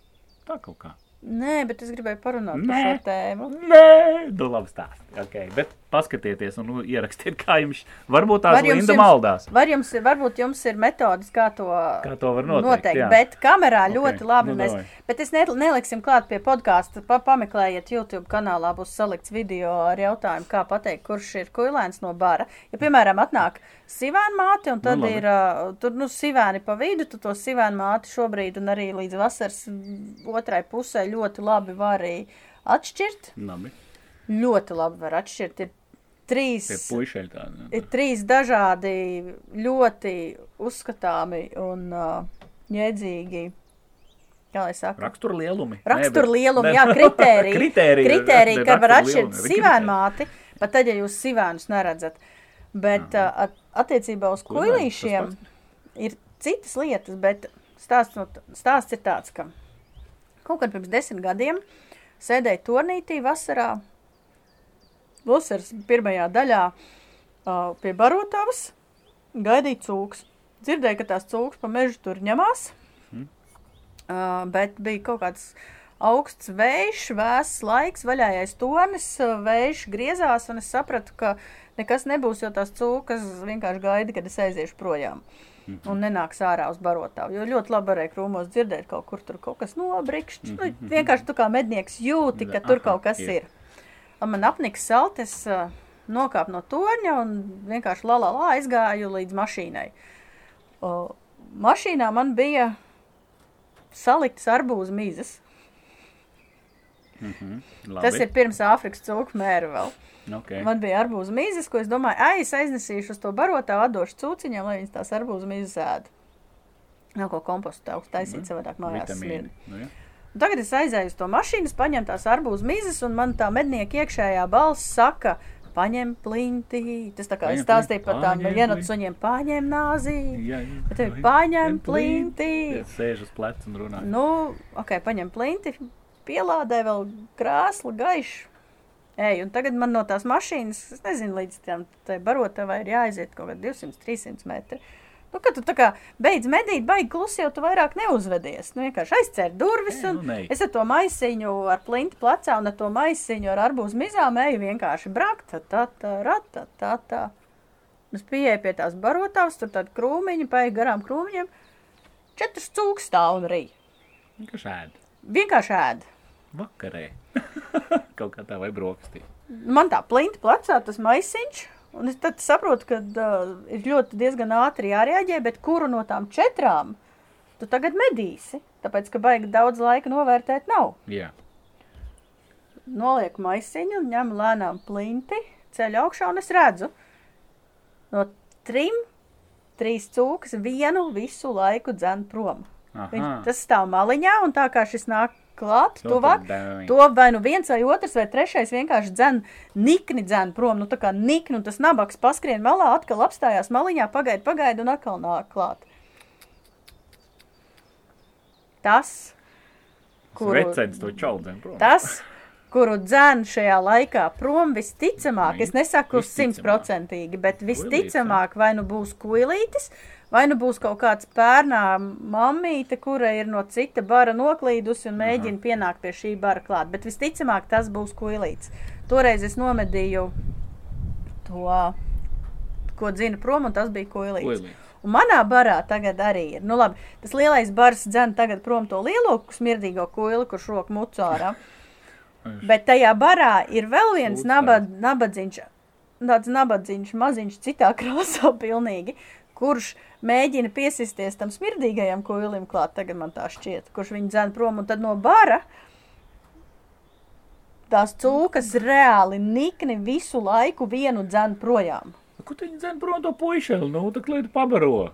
Tā kaut kā. Nē, bet es gribēju parunāt Nē. par šo tēmu. Nē, nu labi stāst. Okay. Bet paskatieties un nu, ierakstiet, kā jums. Varbūt tās Var jums Linda maldās. Var jums, varbūt jums ir metodas, kā to, Kā to var noteikt, jā. bet kamerā Ok, ļoti labi. nu mēs, davai. bet es ne, neliksim klāt pie podkāsta. Pa, pameklējiet YouTube kanālā, būs salikts video ar jautājumu, kā pateikt, kurš ir kuilēns no bara. Ja, piemēram, atnāk sivēna māte, un tad Nu, labi. ir uh, tur, nu, sivēni pa vidu, tu to sivēna māti šobrīd un arī līdz vasaras otrai pusē ļoti labi var arī atšķirt. Labi. Ļoti labi var atšķirt. Ir trīs. Puišeļi tādi. Ir trīs dažādi, ļoti uzskatāmi un uh, jēdzīgi. Kā lai saka? Rakstura lielumi. Rakstura lielumi, ne- jā, kritērija. kritērija. kritērija ne ka var atšķirt sivēnmāti, pat tad, ja jūs sivēnus neredzat. Bet uh, at, attiecībā uz kuilīšiem ir citas lietas, bet stāsts, no, stāsts ir tāds, ka kaut kad pirms desmit gadiem sēdēju turnītī vasarā, Vasaras pirmajā daļā uh, pie Barotavas, gaidīju cūks. Dzirdēju, ka tās cūks pa mežu tur ņemās, uh, bet bija kaut kāds augsts vējš, vēss laiks, vaļājais tornis, uh, vējš griezās, un es sapratu, ka nekas nebūs, jo tās cūkas vienkārši gaida, kad es aiziešu projām. Un nenāks ārā uz barotāvu. Jo ļoti labi varēja krūmos dzirdēt, kaut kur tur kaut kas nobrikšķis. Mm -hmm. Vienkārši tu kā mednieks jūti, ka tur Aha, kaut kas ir. ir. Un man apnika salti, es uh, nokāpu no torņa un vienkārši la la la aizgāju līdz mašīnai. Uh, mašīnā man bija saliktas arbūzu mizas. Labi. Tas ir pirms Āfrikas cūku mēra vēl. Okay. Man bija arbūzu mizas, ko es domāju, ai, es aiznesīšu uz to barotā, atdošu cūciņiem, lai viņas tās arbūzu mizas ēd. Nav ko kompostu tauku taisīt savādāk mājās. Vitamīni. Nu, ja. Un Tagad es aizēju uz to mašīnu, es paņemu tās arbūzu mizas, un man tā mednieka iekšējā balss saka, paņem plinti. Tas tā kā Paņem stāstīju plinti, par tām vienotu plinti. suņiem, paņem nāzī. Jā, jā. Bet tev paņem plinti. Ja sēž uz pleca un runā. Nu, ok, paņem plinti, pielādē vēl krāslu, gaišu. Ej, un tagad man no tās mašīnas, es nezinu, līdz tam barotavai ir jāaiziet kaut kādi 200-300 metri. Nu, kad tu kā beidz medīt, baigi klusi, jau tu vairāk neuzvedies. Nu, vienkārši aizcer durvis, un nu, nē. es ar to maisiņu, ar plinti plecā un ar to maisiņu ar arbūzu mizām eju vienkārši brakt, tā, tā, tā, rata, tā, tā. Es pieeju pie tās barotavas, tur tāda krūmiņa, paeju garām krūmiņiem, četras cūks stāv un rī. Vienkārši ēd. Vienkārši ēd. Vakarē. Kaut kā tā vai brokastī. man tā plinta plecā tas maisiņš. Un es saprotu, ka uh, ir ļoti diezgan ātri jārēģē, bet kuru no tām četrām tu tagad medīsi? Tāpēc, ka baigi daudz laika novērtēt nav. Jā. Nolieku maisiņu un ņemu lēnām plinti, ceļu augšā un es redzu no trim, trīs cūkas vienu visu laiku dzen prom. Viņš, Aha. tas stāv maliņā un tā kā šis nāk klāt, Nu, tuvāk. To vai nu viens vai otrs vai trešais vienkārši dzen, nikni dzen prom, nu tā kā nikni, un tas nabaks paskrien malā, atkal apstājās maliņā, pagaida, pagaida un atkal nāk klāt. Tas, kuru, Vecens to čaudzēm prom. tas, kuru dzen šajā laikā prom, visticamāk, Nu, es nesaku visticamāk. simtprocentīgi, bet visticamāk vai nu būs kuilītis, vai nu būs kaut kāds pērnā mamīte, kura ir no cita bara noklīdusi un mēģina pienākt pie šī bara klāt. Bet visticamāk tas būs kuilītis. Toreiz es nomedīju to, ko dzina prom, un tas bija kuilītis. Kuilītis. Un manā barā tagad arī ir. Nu, labi, tas lielais bars dzen tagad prom to lielo smirdīgo kuili, kurš roku mucārā. Bet tajā barā ir vēl viens nabad, nabadzīgs, tāds nabadzīgs, maziņš, citā krāsā, pilnīgi, kurš mēģina piesisties tam smirdīgajam kuilim klāt. Tagad man tā šķiet, kurš viņu dzēna prom un tad no bara. Tās cūkas reāli nikni visu laiku vienu dzēnu projām. Ko tu viņi dzen prom to puišeli? Nu, tā klīd pabaro.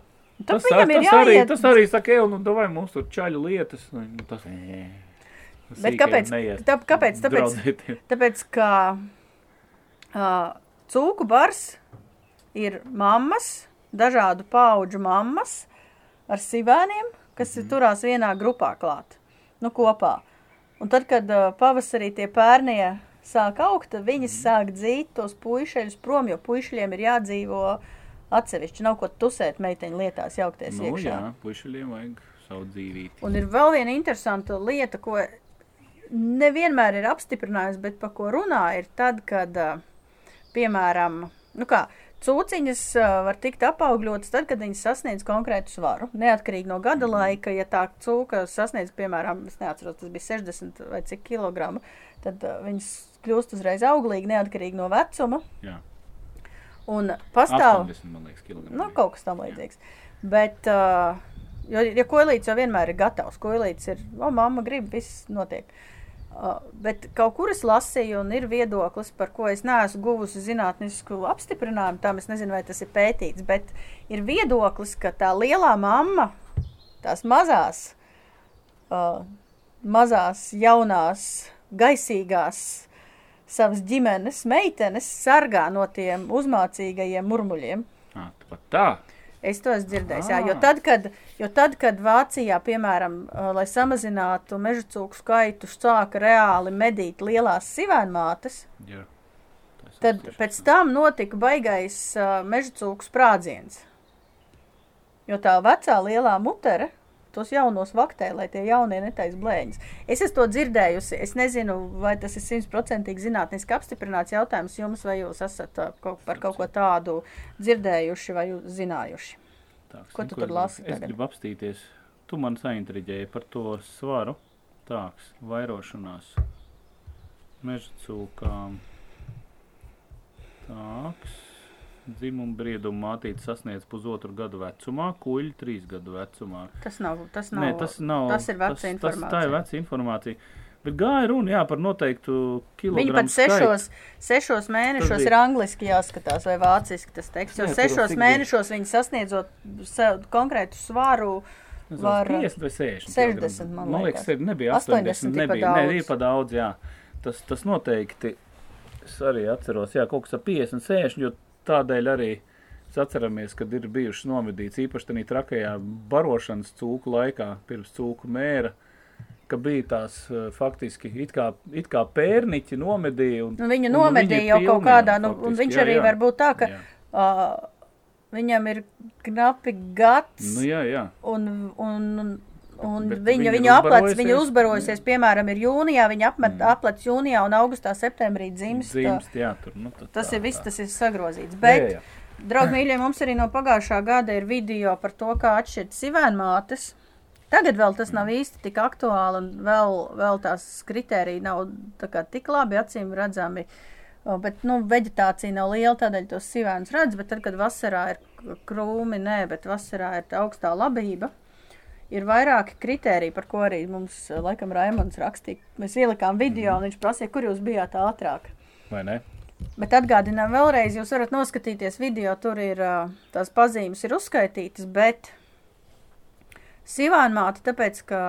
Tas, ir tas, arī, tas arī saka, ej, nu, vai mums tur čaļu lietas. Nu, tas, tas Bet sīkajiem kāpēc? neiet Tā, kāpēc? Tāpēc, draudzēties. Tāpēc, ka uh, cūku bars ir mammas, dažādu pauģu mammas ar sivēniem, kas mm. turās vienā grupā klāt, nu kopā. Un tad, kad uh, pavasarī tie pērnie sāk augt, tad viņas sāk dzīt tos puišeļus prom, jo puišeļiem ir jādzīvo atsevišķi. Nav ko tusēt meiteņu lietās jaukties Nu, iekšā. jā, puišaļiem vajag savu dzīvību. Un ir vēl viena interesanta lieta, ko nevienmēr ir apstiprinājusi, bet par ko runā, ir tad, kad, ā, piemēram, nu kā, cūciņas var tikt apaugļotas tad, kad viņas sasniedz konkrētu svaru. Neatkarīgi no gada laika, ja tā cūka sasniedz, piemēram, es neatceros, tas bija 60 vai cik kilogramu, tad viņas kļūst uzreiz auglīgi, neatkarīgi no vecuma. Jā, Un pastāv... 80, man liekas, kilogramu. Nu, kaut kas tam līdzīgs. Bet, uh, jo, ja koelīts jau vienmēr ir gatavs, koelīts ir, o, mamma grib, viss notiek. Uh, bet kaut kur es lasīju, un ir viedoklis, par ko es neesmu guvusi zinātnisku apstiprinājumu. Tam es nezinu, vai tas ir pētīts, bet ir viedoklis, ka tā lielā mamma, tās mazās, uh, mazās, jaunās, gaisīgās savas ģimenes meitenes sargā no tiem uzmācīgajiem murmuļiem. Pat tā. Es to esmu dzirdējis. Jā, jo, Ah. tad, kad, jo tad, kad Vācijā, piemēram, uh, lai samazinātu meža cūku skaitu, sāka reāli medīt lielās sivēnmātes, Jā. Tad pēc tam notika baigais uh, meža cūku sprādziens. Jo tā vecā lielā mutere tos jaunos vaktē, lai tie jaunie netais blēņas. Es esmu to dzirdējusi. Es nezinu, vai tas ir simtprocentīgi zinātniski apstiprināts jautājums jums, vai jūs esat uh, kaut, par kaut ko tādu dzirdējuši vai zinājuši. Tā, Ko zini, tu tur lasi Es tagad? gribu apstīties. Tu man saintriģēji par to svaru. Tāks, vairošanās. Meža cūkām. Tāks. Dzimuma brieduma mātīte sasniedz pusotru gadu vecumā, kuļi trīs gadu vecumā. Tas nav. Tas, nav, Nē, tas nav. tas ir veca tas, tas, informācija. tā ir veca informācija. Bet gāja runa jā, par noteiktu kilogramu. Viņi pat skaitu. sešos, sešos mēnešos bija- ir angliski jāskatās, vai vāciski tas teksts. Jo tur sešos bija? mēnešos viņi sasniedzot konkrētu. Nezinu, var- 50 vai 60. 60, man man liekas. liekas. nebija 80 80. ir pa Nebija, ne, ir pa daudz, jā. Tas, tas noteikti, es arī atceros, jā, kaut kas ar 50, 60, jo tādēļ arī atceramies, kad ir bijušas nomedīts īpaši tādā trakajā barošanas cūku laikā, pirms cūku mēra, ka bija tās eh, faktiski it kā, it kā pērniķi nomedīja. Un, Nu, viņu un nomedīja jau ir kaut kādā, nu, un faktiski, viņš jā, arī jā. var būt tā, ka uh, viņam ir knapi gads. Nu, jā, jā. un, un, un, un Bet viņa, viņa aplec, viņa uzbarojusies. piemēram, ir jūnijā, viņa apmet mm. aplec jūnijā un augustā, septembrī dzimst. Dzimst, jā, tur, nu, tad Tas tā, ir viss, tā. tas ir sagrozīts. Bet, jā, jā. draugi, mīļie, mums arī no pagājušā gada ir video par to, kā atšķirt sivēnmātes. Tagad vēl tas nav īsti tik aktuāli, un vēl, vēl tās kritērija nav tā tik labi acīm redzami. Bet, nu, veģetācija nav liela, tādēļ tos sivēnus redz, bet tad, kad vasarā ir krūmi, nē, bet vasarā ir tā augstā labība, ir vairāki kritēriji, par ko arī mums, laikam, Raimons rakstīja. Mēs ielikām video, un viņš prasīja, kur jūs bijāt ātrāk. Vai ne? Bet atgādinām vēlreiz, jūs varat noskatīties video, tur ir tās pazīmes ir uzskaitītas, bet sīvānmāte, tāpēc, ka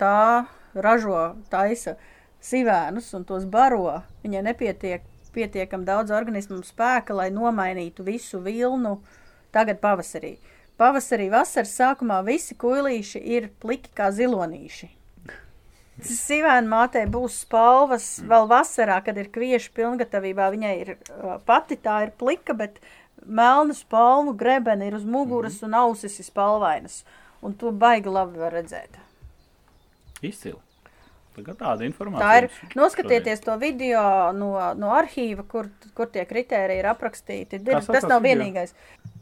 tā ražo, taisa sīvēnus un tos baro, viņai nepietiek pietiekam daudz organismu spēka, lai nomainītu visu vilnu tagad pavasarī. Pavasarī, vasaras sākumā visi kuilīši ir pliki kā zilonīši. Sīvēna mātei būs spalvas vēl vasarā, kad ir kvieši pilngatavībā. Viņai ir uh, pati tā ir plika, bet melnu spalvu grebeni ir uz muguras un ausis ir spalvainas. Un to baigi labi var redzēt. Izcili. Tagad tāda informācija. Tā ir. Noskatieties to video no, no arhīva, kur, kur tie kriteriji ir aprakstīti. Kā tas saucās nav video? vienīgais.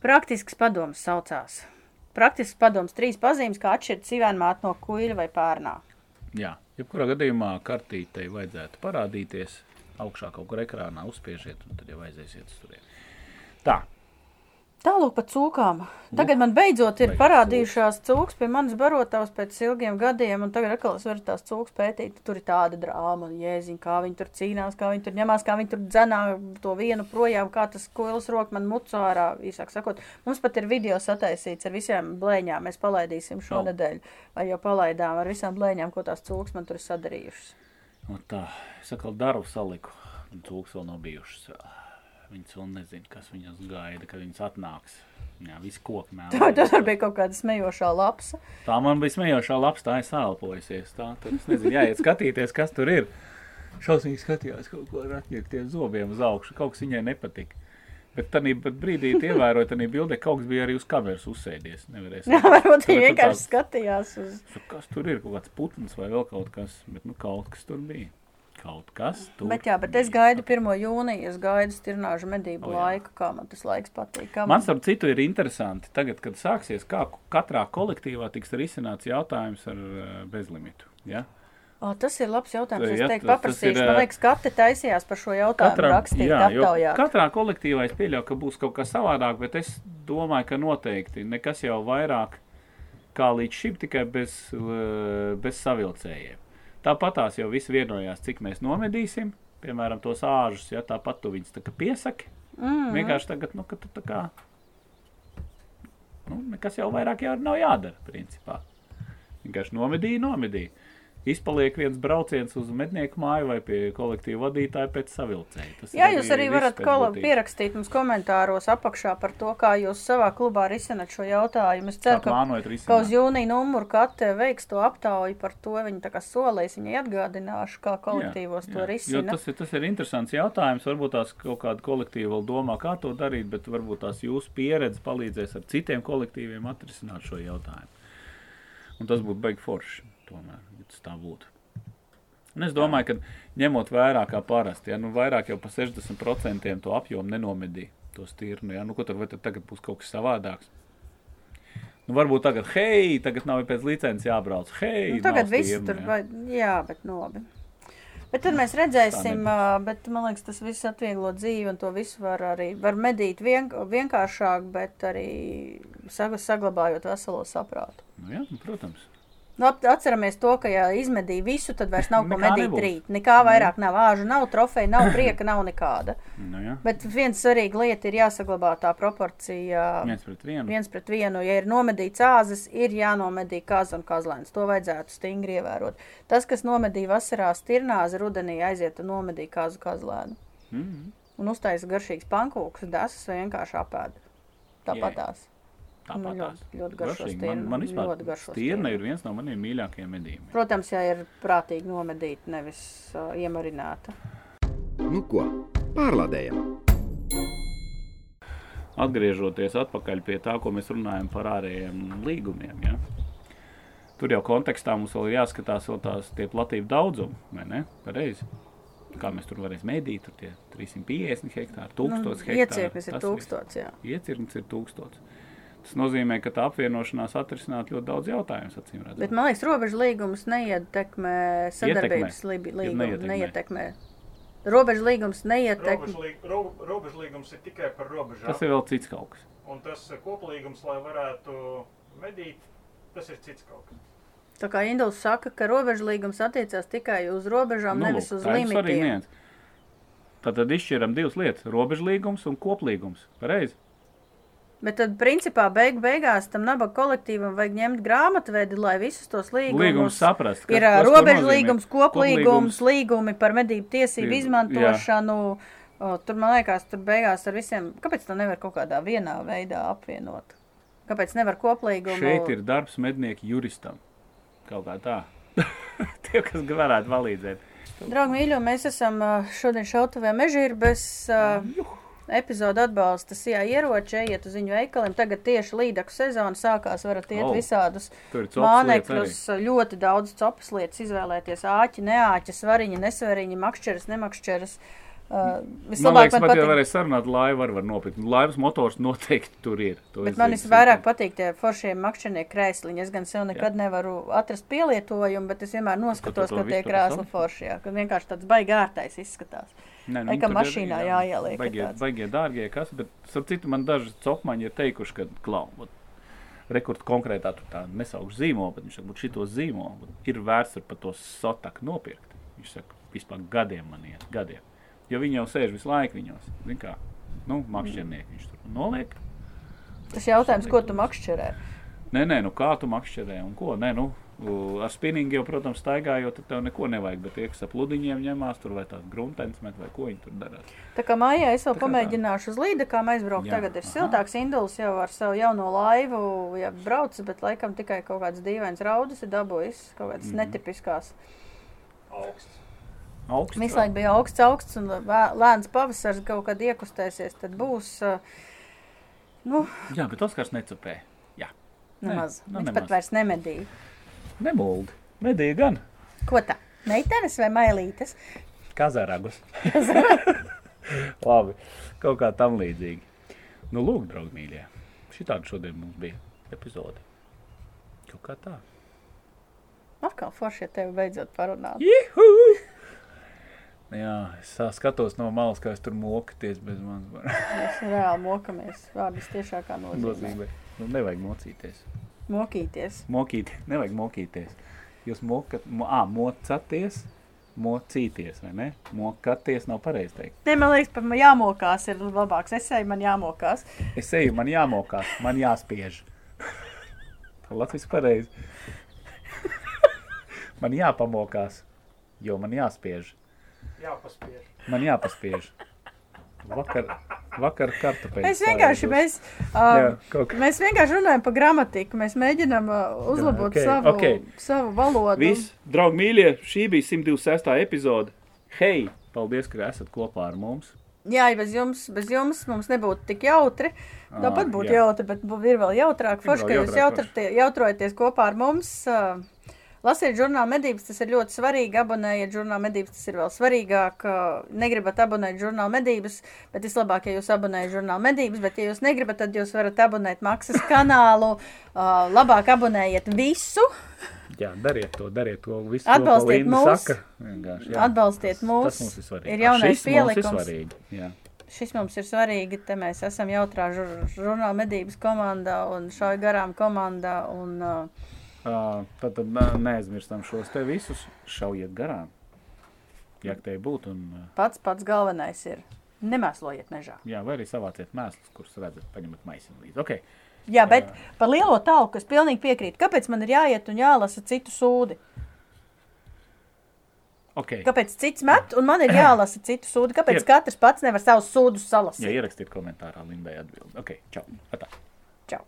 Praktisks padoms saucās. Praktisks padoms trīs pazīmes, kā atšķirt sīvēnmāti no kuļa vai pērnā. Jā, jebkurā gadījumā kartītei vajadzētu parādīties augšā kaut kur ekrānā, uzspiežiet, un tad jau aiziesiet uz turieni. Tā, Tālāk par cūkām. Tagad man beidzot ir parādījušās cūkas pie manas barotavas pēc ilgiem gadiem, un tagad atkal es varu tās cūkas pētīt. Tur ir tāda drāma, jēziņ, kā viņi tur cīnās, kā viņi tur ņemās, kā viņi tur dzenā to vienu projām, kā tas koils rok man mucā ārā, īsāk sakot. Mums pat ir video sataisīts ar visiem blēņām, mēs palaidīsim šonedēļ, vai jau palaidām ar visām blēņām, ko tās cūkas man tur ir sadarījušas. un tā, es atkal darbu saliku, un cūks vēl nav bijušas. vēl. Viņas vēl nezina, kas viņas gaida, kad viņas atnāks. Jā, visi koki mēlē. Tā, tas var bija kaut kāda smejošā lapsa. Tā man bija smejošā labs, tā es sālpojusies. Tā, tad es nezinu, jāiet skatīties, kas tur ir. šausmīgi skatījās kaut ko ar atņemtiem zobiem uz augšu. Kaut kas viņai nepatika. Bet tādā brīdī ievērojot, ka bildē kaut kas bija arī uz kameras uzsēdies. Nevarēs Jā, varbūt Tur tu vienkārši tāds- skatījās uz. Su- Kas tur ir? Kaut kāds putns vai vēl kaut kas. Bet nu, kaut kas tur bija. Kaut kas tur Bet, jā, bet es gaidu 1. jūniju, es gaidu stirnāžu medību oh, jā. laiku, kā man tas laiks patīk. Kā Man starp citu ir interesanti, tagad, kad sāksies, kā katrā kolektīvā tiks risināts jautājums ar uh, bezlimitu. Ja? O, tas ir labs jautājums. Es teiktu, paprasīšu. Man ā, liekas, katra taisījās par šo jautājumu rakstīt, jā, jo aptaujāt. katrā kolektīvā es pieļauju, ka būs kaut kas savādāk, bet es domāju, ka noteikti nekas jau vairāk kā līdz šim, tikai bez, eh, bez savilcējiem. Tāpat tās jau visi vienojās, cik mēs nomedīsim, piemēram, tos āžus, ja tāpat tu viņus tā piesaki. Mm. Vienkārši tagad, nu, ka tu tā kā, nu, nekas jau vairāk jau nav jādara, principā. Vienkārši nomedīja, nomedīja. Izpaliek viens brauciens uz mednieku māju vai pie kolektīva vadītāja pēc savilcēja. Tas Jā, ir jūs arī varat pierakstīt mums komentāros apakšā par to, kā jūs savā klubā risināt šo jautājumu. Es ceru, ka, ka uz jūnija numuru kate veiks to aptauju par to. Viņi tā kā solēs, viņai atgādināšu, kā kolektīvos to Jo risina. tas, ir, tas ir interesants jautājums. Varbūt tās kaut kāda kolektīva vēl domā, kā to darīt, bet varbūt tās jūsu pieredze palīdzēs ar citiem kolektīviem atrisināt šo jautājumu. Un tas būtu baigi forši, tomēr, tas tā būtu. Un es domāju, ka ņemot vērā kā parasti, ja nu vairāk jau pa 60% to apjomu nenomedīja to stirnu, ja nu ko tad, tad tagad būs kaut kas savādāks? Nu, varbūt tagad, hei, tagad nav pēc licences jābrauc. Hei, Nu, tagad viss stirnu, tur ja. vai, jā, bet nu labi. Bet tad mēs redzēsim, bet man liekas, tas viss atvieglo dzīvi un to visu var arī, var medīt vien, vienkāršāk, bet arī sag- saglabājot veselo saprātu. Nu, jā, nu, protams. Nu, atceramies to, ka ja izmedīja visu, tad vairs nav ko medīt nebūs. rīt. Nekā vairāk nav āžu, nav trofeja, nav prieka, nav nekāda. Nu, jā. Bet viens svarīga lieta ir jāsaglabā tā proporcija. Viens pret vienu. Viens pret vienu, ja ir nomedīts āzis, ir jānomedī kaza un kazlēns. To vajadzētu stingri ievērot. Tas, kas nomedīja vasarā stirnāzi, rudenī aiziet un nomedīja kazu kazlēnu. Mm, Un uztaisa garšīgs pankūks, dasas vai vienkārši apēd. Tāpat Jā. Tāpat Nu, ļoti- ļoti garšo stirnu, Man, man vispār ļoti garšo stirna ir viens no maniem mīļākajiem medījumiem. Protams, ja ir prātīgi nomedīta, nevis uh, iemarināta. Nu ko, pārlādējam! Atgriežoties atpakaļ pie tā, ko mēs runājam par ārējiem līgumiem. Ja? Tur jau kontekstā mums vēl ir jāskatās vēl tās tie platību daudzumi, vai ne? Pareizi. Kā mēs tur varēsim mēdīt, tur tie 350 hektāri, 1000 Nu, hektāri. Iecieknis ir tas tūkstots, jā. viss. Iecirknis ir 1000. Tas nozīmē, ka tā apvienošanās atrisināt ļoti daudz redzot. Bet man liekas, robežu līgums neietekmē sadarbības līgumu. neietekmē. Neietekmē. Robežu līgums neietekmē. Robežlīg- ro- Robežlīgums ir tikai par robežām. Tas ir vēl cits kaut kas. Un tas koplīgums, lai varētu medīt, tas ir cits kaut kas. Tā kā Induls saka, ka robežu līgums attiecās tikai uz robežām, Nu, nevis lūk, uz limitiem. nianse. Tātad izšķiram divas lietas - robežlīgums un koplīgums. Pareizi. Bet tad, principā, beig beigās tam nabaga kolektīvam vajag ņemt grāmatvedi, lai visus tos līgumus saprast. kas- Ir robežu līgums, koplīgums, līgumi par medību tiesību Ir- izmantošanu. O, tur man liekas, tur beigās ar visiem. Kāpēc to nevar kaut kādā vienā veidā apvienot? Kāpēc nevar koplīgumu? Šeit ir darbs mednieku juristam. Kaut kā tā. Tie, kas varētu palīdzēt. Draugi, mīļo, mēs esam šodien šautavē mežīrbes epizodu atbalsta sijā ieroči, ejiet uz viņu veikaliem. Tagad tieši līdaku sezona sākās, varat iet O, visādus mānekļus, ļoti daudz copas lietas izvēlēties. Āķi, neāķi, svariņi, nesvariņi, makšķeres, nemakšķeres. Uh, Man vislabāk liekas, man pat ja varēs sarunāt, laivu var, var nopirkt. Laivas motors noteikti tur ir. To Bet man visvairāk patīk tie foršie makšķernieku krēsliņi. Es gan sev nekad Jā. nevaru atrast pielietojumu, bet es vienmēr noskatos, to ka tie krēsli savu? forši, jā, ka vienkārši tāds baigi ārtais izskatās. Nē, viņi kā tur ir, mašīnā jāieliek, Baigie, baigie dārgie, kas, bet starp citu man daži copmaņi ir teikuši, ka klau, vat, rekord konkrētā tur tā nesaukšu zīmolu, bet viņš saka, šito zīmolu ir vērts ar pa to sotaku nopirkt. Viņš saka, vispār gadiem man iet, gadiem. Jo viņi jau sēž visu laiku viņos, zin kā, nu, makšķernieki viņš tur noliek. Tas jautājums, ko tu makšķerē? Nē, nē, nu kā tu makšķerē un ko, nē, nu, ar spinningu jau, protams, staigājot, tad tev neko nevajag, bet tie, kas ap ludiņiem ņemās tur vai tāds gruntens met vai ko viņi tur darās. Tā kā mājā es vēl Tā kā tā. pamēģināšu uz līdekām aizbraukt. Jā, Tagad ir aha. siltāks induls jau ar savu jauno laivu, ja brauc, bet laikam tikai kaut kāds dīvains raudus ir dabūjis, kaut kādas Mhm. netipiskās. Augsts. Augsts. Visu laiku bija augsts, augsts, un lēns pavasars kaut kad iekustēsies, tad būs, uh, nu, Jā, bet Oskars necupēja. Jā, nemaz. nu, Viņš nemaz. pat vairs nemedīja. Nemuldi. Medīja gan. Ko tā? Meitenes vai mailītes? Kazaragus. Labi, kaut kā tam līdzīgi. Nu, lūk, draugi mīļie. Šitādi šodien mums bija epizode. Kaut kā tā. Atkal forši, ja tevi beidzot parunāt. Juhu! Jā, es skatos no malas, kā es tur mokaties bez manas Mēs reāli mokamies. Vārdas tiešākā nozīmē. nozīmē. Nu, nevajag mocīties. Mokīties. Mokīt, nevajag mokīties. Jūs mokat, mo, ā, mocaties, mocīties, vai ne? Mokaties nav pareizi teikt. Ne, man liekas, pat man jāmokās ir labāks. Es eju, man jāmokās. Es eju, man jāmokās, man jāspiež. Latvijas pareizi. Man jāpamokās, jo man jāspiež. Jāpaspiež. Man jāpaspiež. Vakar, vakar kartupeļus. Mēs vienkārši, mēs, Jā, uh, kaut mēs vienkārši runājam par gramatiku. Mēs mēģinām uh, uzlabot ok, savu, ok. savu valodu. Viss, draugi mīļie, šī bija 126. epizode. Hei, paldies, ka esat kopā ar mums. Jā, bez jums, bez jums mums nebūtu tik jautri. Tāpat būtu jā. jautri, bet ir vēl jautrāk. Forši, ka jūs jautratie- jautrojaties kopā ar mums. Uh, Lasiet žurnālu medības, tas ir ļoti svarīgi. Abonējiet žurnālu medības, tas ir vēl svarīgāk. Uh, Negribat abonēt žurnālu medības, bet vislabāk, ja jūs abonējat žurnālu medības, bet, ja jūs negribat, tad jūs varat abonēt maksas kanālu. Uh, labāk abonējiet visu, Jā, dariet to, dariet to visu. Atbalstiet to, mūs. Saka. Vienkārši, jā. atbalstiet Tas mūs. mums ir svarīgi. Ir jaunais Šis mums ir pielikums. svarīgi. Jā. Šis mums ir svarīgi. Te mēs esam jautrā žur- žurnāla medības komandā un šai garām komandā. Un, Uh, tad, tad neaizmirstam šos te visus. Šaujiet garām. Ja te būtu, un uh, pats pats galvenais ir nemēslojiet mežā. jā, vai arī savāciet mēslus, kurus redzat, paņemat maisiņu līdzi. Okay. Jā, bet par lielo talku es pilnīgi piekrītu. Kāpēc man ir jāiet un jālasa citu sūdi? Okay. Kāpēc cits met un man ir jālasa citu sūdi? Kāpēc Jā. katrs pats nevar savus sūdus salasīt? ierakstiet komentārā, Lindai atbild. Ok, čau. Atā. Čau!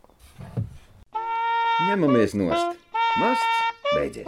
Ņemamies nost. Māsts beidzies!